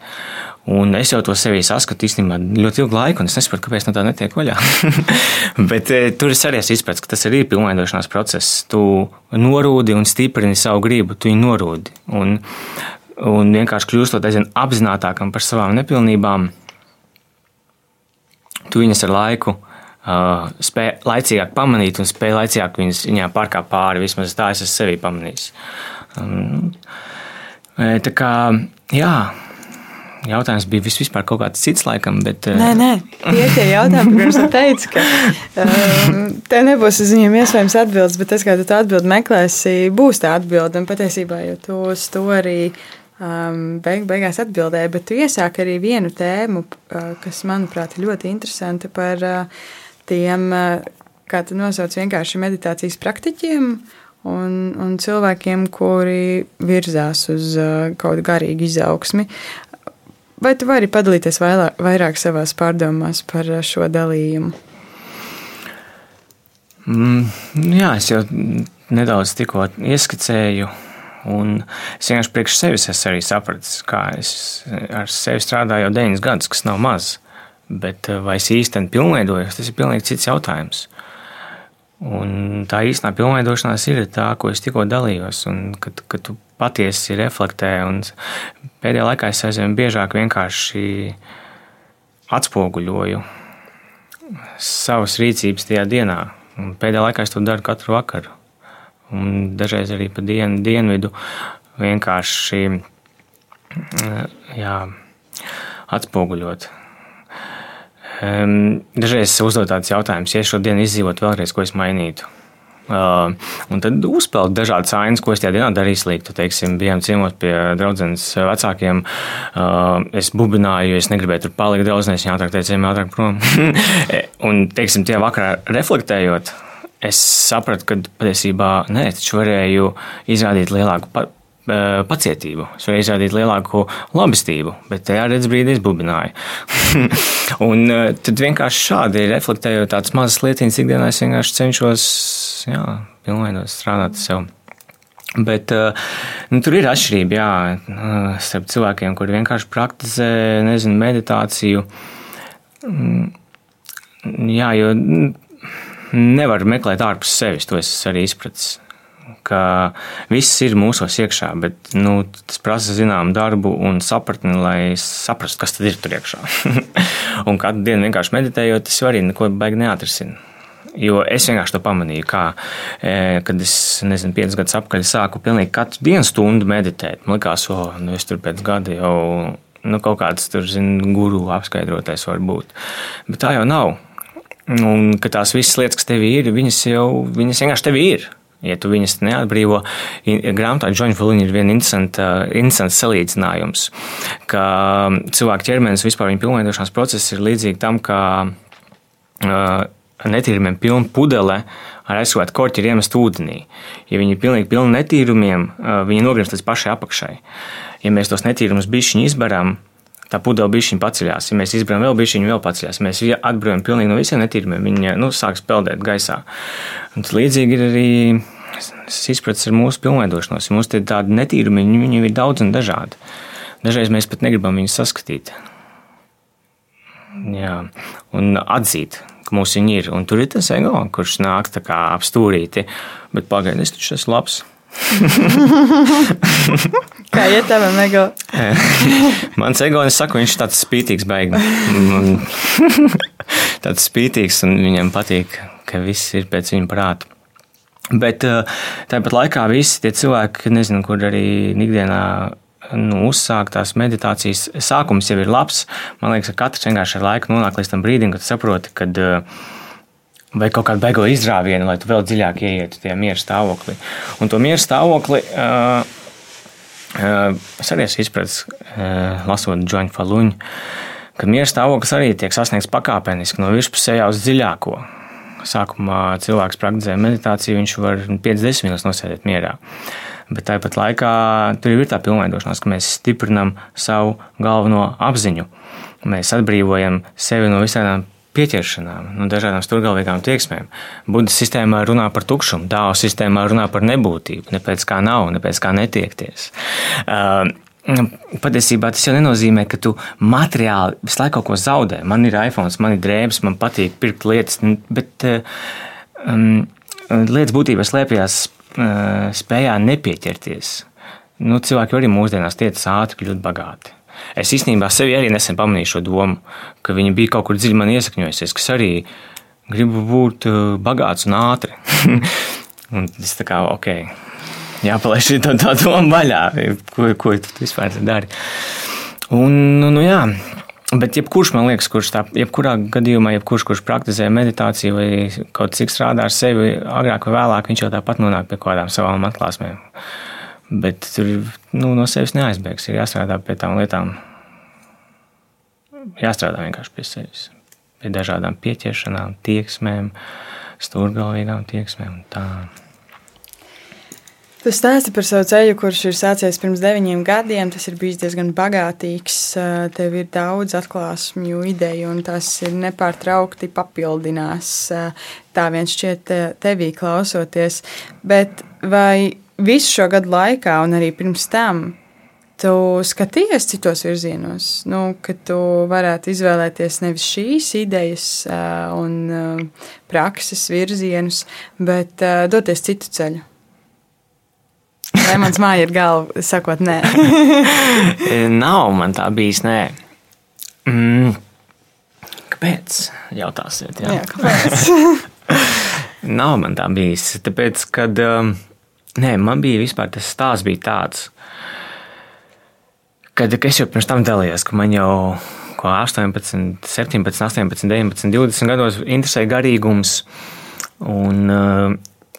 Speaker 3: Un es jau to sevi saskatu īstenībā ļoti ilgu laiku, un es nesaprotu, kāpēc no tā netiek vaļā. Bet e, tur es arī esmu izpratis, ka tas arī ir pilnveidošanās process. Tu norūdi un stiprini savu gribu, tu viņu norūdi. Un, un vienkārši kļūstot aizvien apzinātākam par savām nepilnībām, tu viņas ar laiku uh, spēj laicīgāk pamanīt un spēj laicīgāk viņas, viņām pārkāpt pāri. Vismaz tā es esmu sevi pamanījis. Um, tā kā, jā. Jautājums bija vispār kaut kāds cits, laikam, bet.
Speaker 2: Nē, nē, tie ir tie jautājumi, kurus tu teici, ka um, te nebūs uz viņiem iespējams atbildes, bet tas, kā tu atbildi meklēsi, būs tā atbilde. Un patiesībā, jo tu uz to arī um, beig, beigās atbildēji, bet tu iesāki arī vienu tēmu, uh, kas, manuprāt, ir ļoti interesanta par uh, tiem, uh, kā tu nosauc, vienkārši meditācijas praktiķiem un, un cilvēkiem, kuri virzās uz uh, kaut garīgu izaugsmi. Vai tu vari padalīties vairāk, vairāk savās pārdomās par uh, šo dalījumu?
Speaker 3: Mm, jā, es jau nedaudz tikko ieskicēju Un es vienkārši priekš sevis esmu arī sapratis, kā es ar sevi strādāju jau 9 gadus, kas nav maz. Bet eh, vai es īstenībā pilnveidojos, tas ir pilnīgi cits jautājums. Un tā īstenā pilnveidošanās ir tā, ko es tikko dalījos. Un, kad, kad tu patiesi reflektē, pēdējā laikā es aizvien biežāk vienkārši atspoguļoju savas rīcības tajā dienā. Un pēdējā laikā es to daru katru vakaru un dažreiz arī pa dienu, dienvidu vienkārši jā, atspoguļot. Dažreiz es uzdodu tādus jautājumus, ja es šodien izdzīvotu vēlreiz, ko es mainītu. Uh, un tad uzpeld dažādas ainas, ko es tajā dienā darīju sliktu. Teiksim, bijām ciemos pie draudzenes vecākiem. Uh, es bubināju, jo es negribēju tur palikt draudzenēs, viņa ātrāk teica, ejam ātrāk prom. un, teiksim, tie vakarā reflektējot, es sapratu, ka patiesībā nē, taču varēju izrādīt lielāku pacietību, es varēju izrādīt lielāku labestību, bet tajā redzes brīdī es bubināju. un tad vienkārši šādi reflektējot tādas mazas lietiņas ikdienā, es vienkārši cenšos jā, pilnveidot strādāt sev. Bet nu, tur ir atšķirība jā, starp cilvēkiem, kuri vienkārši praktizē nezinu, meditāciju. Mm, jā, jo nevar meklēt ārpus sevis, to es arī izpratis ka viss ir mūsos iekšā, bet nu, tas prasa zināmu darbu un sapratni, lai saprastu, kas tad ir tur iekšā. un katru dienu vienkārši meditējot, tas arī neko baigi neatrisina. Jo es vienkārši to pamanīju, kā, e, kad es, nezinu, piecus gadus atpakaļ sāku pilnīgi katru dienu stundu meditēt. Man liekas, o, nu es tur pēc gada jau nu, kaut kāds tur, zinu, guru apskaidrotais var būt. Bet tā jau nav. Un ka tās visas lietas, kas tev ir, viņas jau viņas vienkārši tev ir. Ja tu viņas neatbrīvo, grāmatā Džona Fulina ir viens interesants, interesants salīdzinājums, ka cilvēka ķermenis vispār viņa pilnveidošanās process ir līdzīgs tam, ka uh, netīrumiem pilna pudele ar aizsūtu korķi ir iemest ūdenī. Ja viņi ir pilnīgi pilni netīrumiem, viņi nogrimst līdz pašai apakšai. Ja mēs tos netīrumus bišķiņi izbarām, tā pudele bišķiņa paceļās. Ja mēs izbraucam vēl bišķiņu, vēl paceļās. Mēs atbrīvojam pilnīgi no visiem netīrumiem, viņi nu, sāks peldēt gaisā. Un līdzīgi ir arī izpratnes ar mūsu pilnveidošanos. Mums ir tādi netīrumi, viņi, viņi ir daudz un dažādi. Dažreiz mēs pat negribam viņus saskatīt. Jā, un atzīt, ka mums viņi ir. Un tur ir tas ego, kurš nāk tā kā apstūrīti, bet pagaidiet, es taču esmu labs.
Speaker 2: Kā iet tavam ego?
Speaker 3: Mans ego, es saku, viņš ir tāds spītīgs beigas. tāds spītīgs un viņam patīk, ka viss ir pēc viņa prāta. Bet eh, tāpat laikā visi tie cilvēki, nezinu, kur arī ikdienā nu, uzsākt tās meditācijas, sākums jau ir labs. Man liekas, ka katrs vienkārši ar laiku nonāk līdz tam brīdim, kad saproti, ka eh, vai kaut kādu beigo izrāvienu, lai tu vēl dziļāk ieietu tajā miera stāvoklī. Un to miera stāvokli uh, uh, es arī esmu izpratis, uh, lasot Džoņu Faluņu, ka miera stāvoklis arī tiek sasniegts pakāpeniski no virspusējā uz dziļāko sākumā cilvēks praktizē meditāciju, viņš var 5-10 minūtes nosēdēt mierā. Bet tāpat laikā tur ir tā pilnveidošanās, ka mēs stiprinām savu galveno apziņu. Mēs atbrīvojam sevi no visām pieķeršanām, no dažādām stūrgalvīgām tieksmēm. Budas sistēmā runā par tukšumu, dāvā sistēmā runā par nebūtību, ne pēc kā nav, ne pēc kā netiekties. Uh, patiesībā tas jau nenozīmē, ka tu materiāli visu laiku kaut ko zaudē. Man ir iPhone, man ir drēbes, man patīk pirkt lietas, bet eh, um, lietas būtībā slēpjas uh, spējā nepieķerties. Nu, cilvēki arī mūsdienās tiecas ātri kļūt bagāti. Es īstenībā sevi arī nesen pamanīju šo domu, ka viņa bija kaut kur dziļi man iesakņojusies, kas arī gribu būt eh, bagāts un ātri. un tas tā kā ok jāpalaiž šī tā, tā doma vaļā, ko, ko tu vispār dari. Un, nu, nu jā, Bet jebkurš, man liekas, kurš tā, jebkurā gadījumā, jebkurš, kurš praktizē meditāciju vai kaut cik strādā ar sevi, agrāk vai vēlāk, viņš jau tāpat nonāk pie kādām savām atklāsmēm. Bet tur nu, no sevis neaizbēgs. Ir jāstrādā pie tām lietām. Jāstrādā vienkārši pie sevis. Pie dažādām pieķeršanām, tieksmēm, stūrgalvīgām tieksmēm un tādām.
Speaker 2: Tu stāsti par savu ceļu, kurš ir sācies pirms deviņiem gadiem. Tas ir bijis diezgan bagātīgs. Tev ir daudz atklāsmju ideju, un tas ir nepārtraukti papildinās. Tā viens šķiet tevī klausoties. Bet vai visu šo gadu laikā, un arī pirms tam, tu skaties citos virzienos, nu, ka tu varētu izvēlēties nevis šīs idejas un prakses virzienus, bet doties citu ceļu? Vai mans māja ir galva, sakot, nē?
Speaker 3: Nav man tā bijis, nē. Mm. Kāpēc? Jautāsiet, jā.
Speaker 2: jā kāpēc?
Speaker 3: Nav man tā bijis. Tāpēc, kad um, nē, man bija vispār tas stāsts bija tāds, kad es jau pirms tam dalījos, ka man jau 18, 17, 18, 19, 20 gados interesēja garīgums. Un, uh,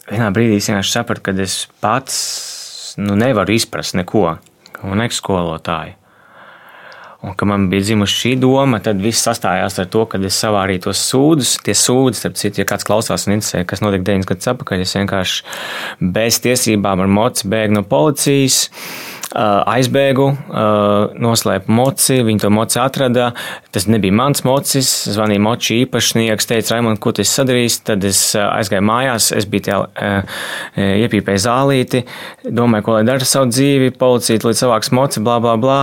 Speaker 3: vienā brīdī es vienkārši sapratu, ka es pats nu, nevaru izprast neko, un ekskolotāju. Un, kad man bija dzimusi šī doma, tad viss sastājās ar to, ka es savārīju tos sūdus. Tie sūdi, starp citu, ja kāds klausās un interesē, kas notika 9 gadus atpakaļ, es vienkārši bez tiesībām ar mocu bēgu no policijas aizbēgu, noslēpu moci, viņi to moci atrada. Tas nebija mans mocis, zvanīja moči īpašnieks, teica, Raimond, ko tu esi sadarījis? Tad es aizgāju mājās, es biju tajā iepīpēju zālīti, domāju, ko lai dara savu dzīvi, policija līdz savāks moci, bla, bla, bla.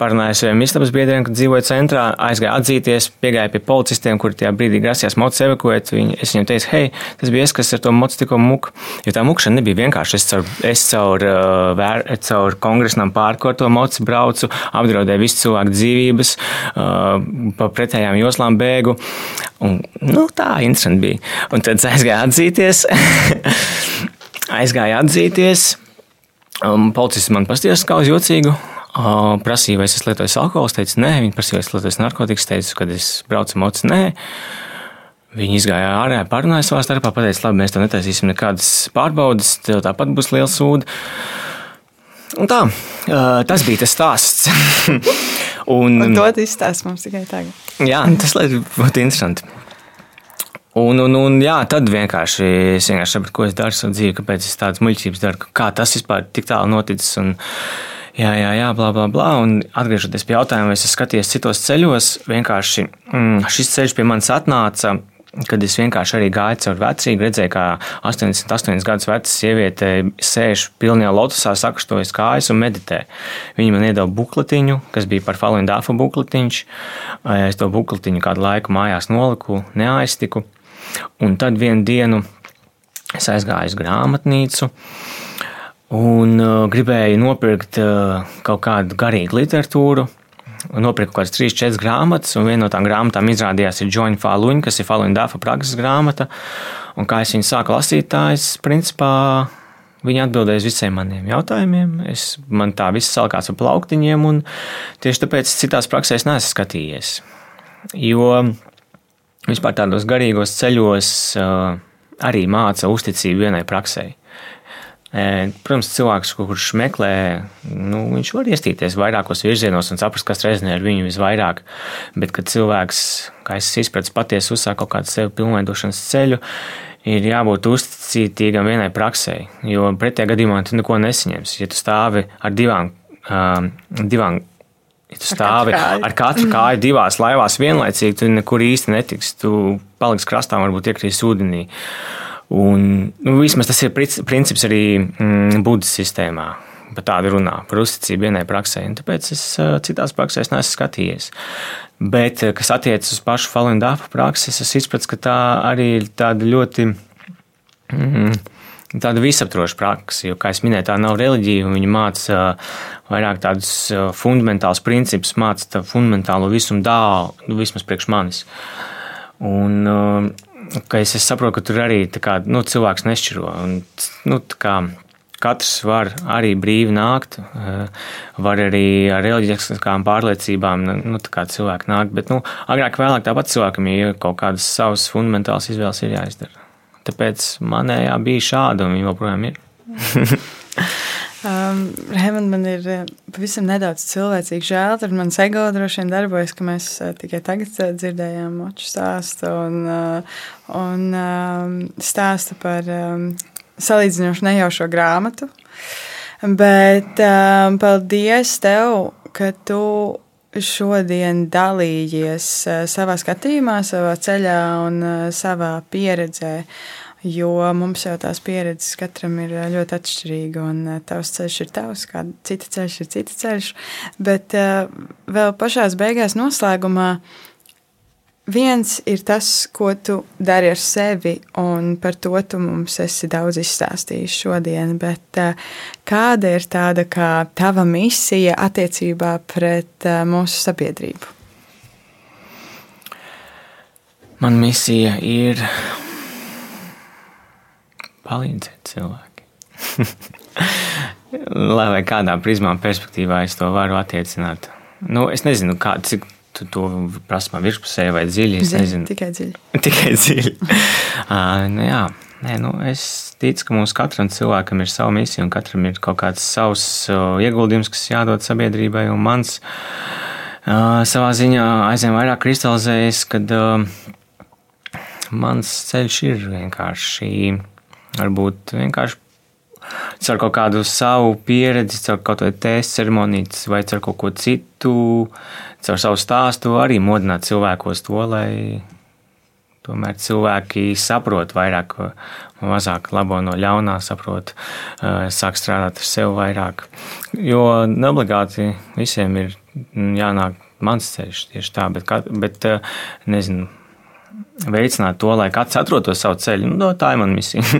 Speaker 3: Parunāju saviem istabas biedriem, kad dzīvoju centrā, aizgāju atzīties, piegāju pie policistiem, kuri tajā brīdī grasījās mocu evakuēt. Viņi, es viņiem teicu, hei, tas bija es, kas ar to mocu tikko muku. Jo tā mukšana nebija vienkārši. Es caur, es caur, vēr, caur kongresnam pārko ar to mocu braucu, apdraudēju visu cilvēku dzīvības, uh, pa pretējām joslām bēgu. Un, nu, tā interesanti bija. Un tad aizgāju atzīties. aizgāju atzīties. Um, policists man pastījās kā uz jocīgu. Prasīja, vai es esmu lietojis alkoholu. Es teicu, nē, viņi prasīja, vai es lietoju narkotikas. Es teicu, kad es braucu mocu, nē. Viņi izgāja ārā, parunāja savā starpā, pateica, labi, mēs to netaisīsim nekādas pārbaudas, tev tāpat būs liela sūda. Un tā, tas bija tas stāsts.
Speaker 2: un, un to izstāst mums tikai tagad.
Speaker 3: jā, tas būtu interesanti. Un, un, un jā, tad vienkārši es vienkārši sapratu, ko es daru savā dzīvē, kāpēc es tādas muļķības daru, kā tas vispār tik tālu noticis. Un, jā, jā, jā, bla, bla, bla. Un atgriežoties pie jautājuma, vai es skatījos citos ceļos, vienkārši mm, šis ceļš pie manis atnāca. Kad es vienkārši arī gāju caur vecīgu, redzēju, kā 88 gadus veca sieviete sēž pilnajā lotusā, sakštojas kājas un meditē. Viņa man iedeva bukletiņu, kas bija par Falun Dāfa bukletiņš. Es to bukletiņu kādu laiku mājās noliku, neaiztiku. Un tad vienu dienu es aizgāju uz grāmatnīcu un uh, gribēju nopirkt uh, kaut kādu garīgu literatūru. Nopirku kaut kādas trīs, četras grāmatas, un viena no tām grāmatām izrādījās ir Joņa Falūņa, kas ir Falūņa Dāfa prakses grāmata. Un kā es viņu sāku lasīt, tā es principā Viņa atbildēja uz visiem maniem jautājumiem. Es, man tā viss salkās ar plauktiņiem, un tieši tāpēc citās praksēs neesmu skatījies. Jo vispār tādos garīgos ceļos arī māca uzticību vienai praksē. Protams, cilvēks, kurš meklē, nu, viņš var iestīties vairākos virzienos un saprast, kas reizē ar viņu visvairāk. Bet, kad cilvēks, kā es izpratu, patiesi uzsāk kaut kādu sevi pilnveidošanas ceļu, ir jābūt uzticīgam vienai praksē. Jo pretējā gadījumā tu neko nesaņemsi. Ja tu stāvi ar divām, divām Ja tu stāvi ar katru, ar katru kāju divās laivās vienlaicīgi, tu nekur īsti netiksi. Tu paliksi krastā, varbūt iekrīs ūdenī. Un, nu, vismaz tas ir princips arī mm, Budas sistēmā. Par tādu runā, par uzticību vienai praksē. Tāpēc es citās praksēs neesmu skatījies. Bet, kas attiecas uz pašu Falendāfa praksi, es izpratu, ka tā arī ir tāda ļoti. Mm, tāda visaptvaroša praksa, jo, kā jau minēju, tā nav reliģija. Viņa māca vairāk tādus fundamentālus principus, māca fundamentālo visumu dālu, nu, vismaz priekš manis. Un, es, es saprotu, ka tur arī kā, nu, cilvēks nešķiro. Un, nu, kā, katrs var arī brīvi nākt, eh, var arī ar reliģiskām pārliecībām, nu, kā cilvēki nākt. Bet, nu, agrāk vai vēlāk tāpat cilvēkam ir kaut kādas savas fundamentālas izvēles jāizdara. Tāpēc manējā bija šāda, un viņa joprojām ir.
Speaker 2: Um, Raimond, man ir eh, pavisam nedaudz cilvēcīgi žēl, tad man ego droši vien darbojas, ka mēs uh, tikai tagad uh, dzirdējām moču stāstu un, un um, stāstu par um, salīdzinoši nejaušo grāmatu. Bet um, paldies tev, ka tu šodien dalījies savā skatījumā, savā ceļā un savā pieredzē. Uh, Jo mums jau tās pieredzes katram ir ļoti atšķirīga, un tavs ceļš ir tavs, kā cita ceļš ir cita ceļš. Bet uh, vēl pašā beigās, noslēgumā, viens ir tas, ko tu dari ar sevi, un par to tu mums esi daudz izstāstījis šodien. Bet kāda ir tāda kā tava misija attiecībā pret mūsu sabiedrību?
Speaker 3: Man misija ir palīdzēt cilvēkiem. Lai vai kādā prizmā perspektīvā es to varu attiecināt. Nu, es nezinu, kā, cik tu to prasmā virspusē vai dziļi. Es
Speaker 2: Zin,
Speaker 3: nezinu.
Speaker 2: Tikai dziļi.
Speaker 3: tikai dziļi. uh, nu, jā. Nē, nu, es ticu, ka mums katram cilvēkam ir sava misija, un katram ir kaut kāds savs ieguldījums, kas jādod sabiedrībai. Un mans uh, savā ziņā aizvien vairāk kristalizējas, kad uh, mans ceļš ir vienkārši, varbūt vienkārši caur kaut kādu savu pieredzi, caur kaut kādu tēstu ceremoniju, vai caur kaut ko citu, caur savu stāstu, arī modināt cilvēkos to, lai Tomēr cilvēki saprot vairāk, mazāk labo no ļaunā, saprot, eh, sāk strādāt ar sevi vairāk. Jo neobligāti visiem ir jānāk mans ceļš tieši tā, bet, bet eh, nezinu, veicināt to, lai katrs atrotu savu ceļu. Nu, tā ir mana misija.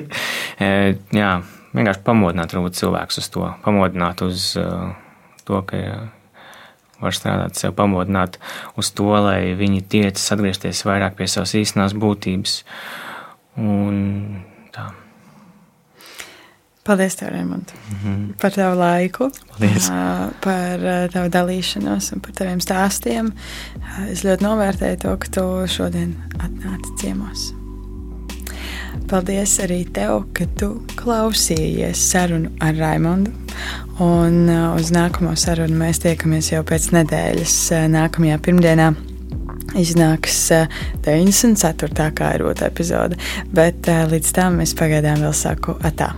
Speaker 3: Eh, jā, vienkārši pamodināt cilvēkus uz to, pamodināt uz to, ka var strādāt, sev pamodināt uz to, lai viņi tiecas atgriezties vairāk pie savas īstenās būtības. Un.
Speaker 2: Paldies, tev, Rēmont, mm -hmm. par tavu laiku,
Speaker 3: Paldies.
Speaker 2: par tavu dalīšanos un par taviem stāstiem. Es ļoti novērtēju to, ka tu šodien atnāci ciemos. Paldies arī tev, ka tu klausījies sarunu ar Raimondu. Un uh, uz nākamo sarunu mēs tiekamies jau pēc nedēļas. Uh, nākamajā pirmdienā iznāks 94. Uh, kā ir otrā epizode, bet līdz tam es pagaidām vēl saku atā.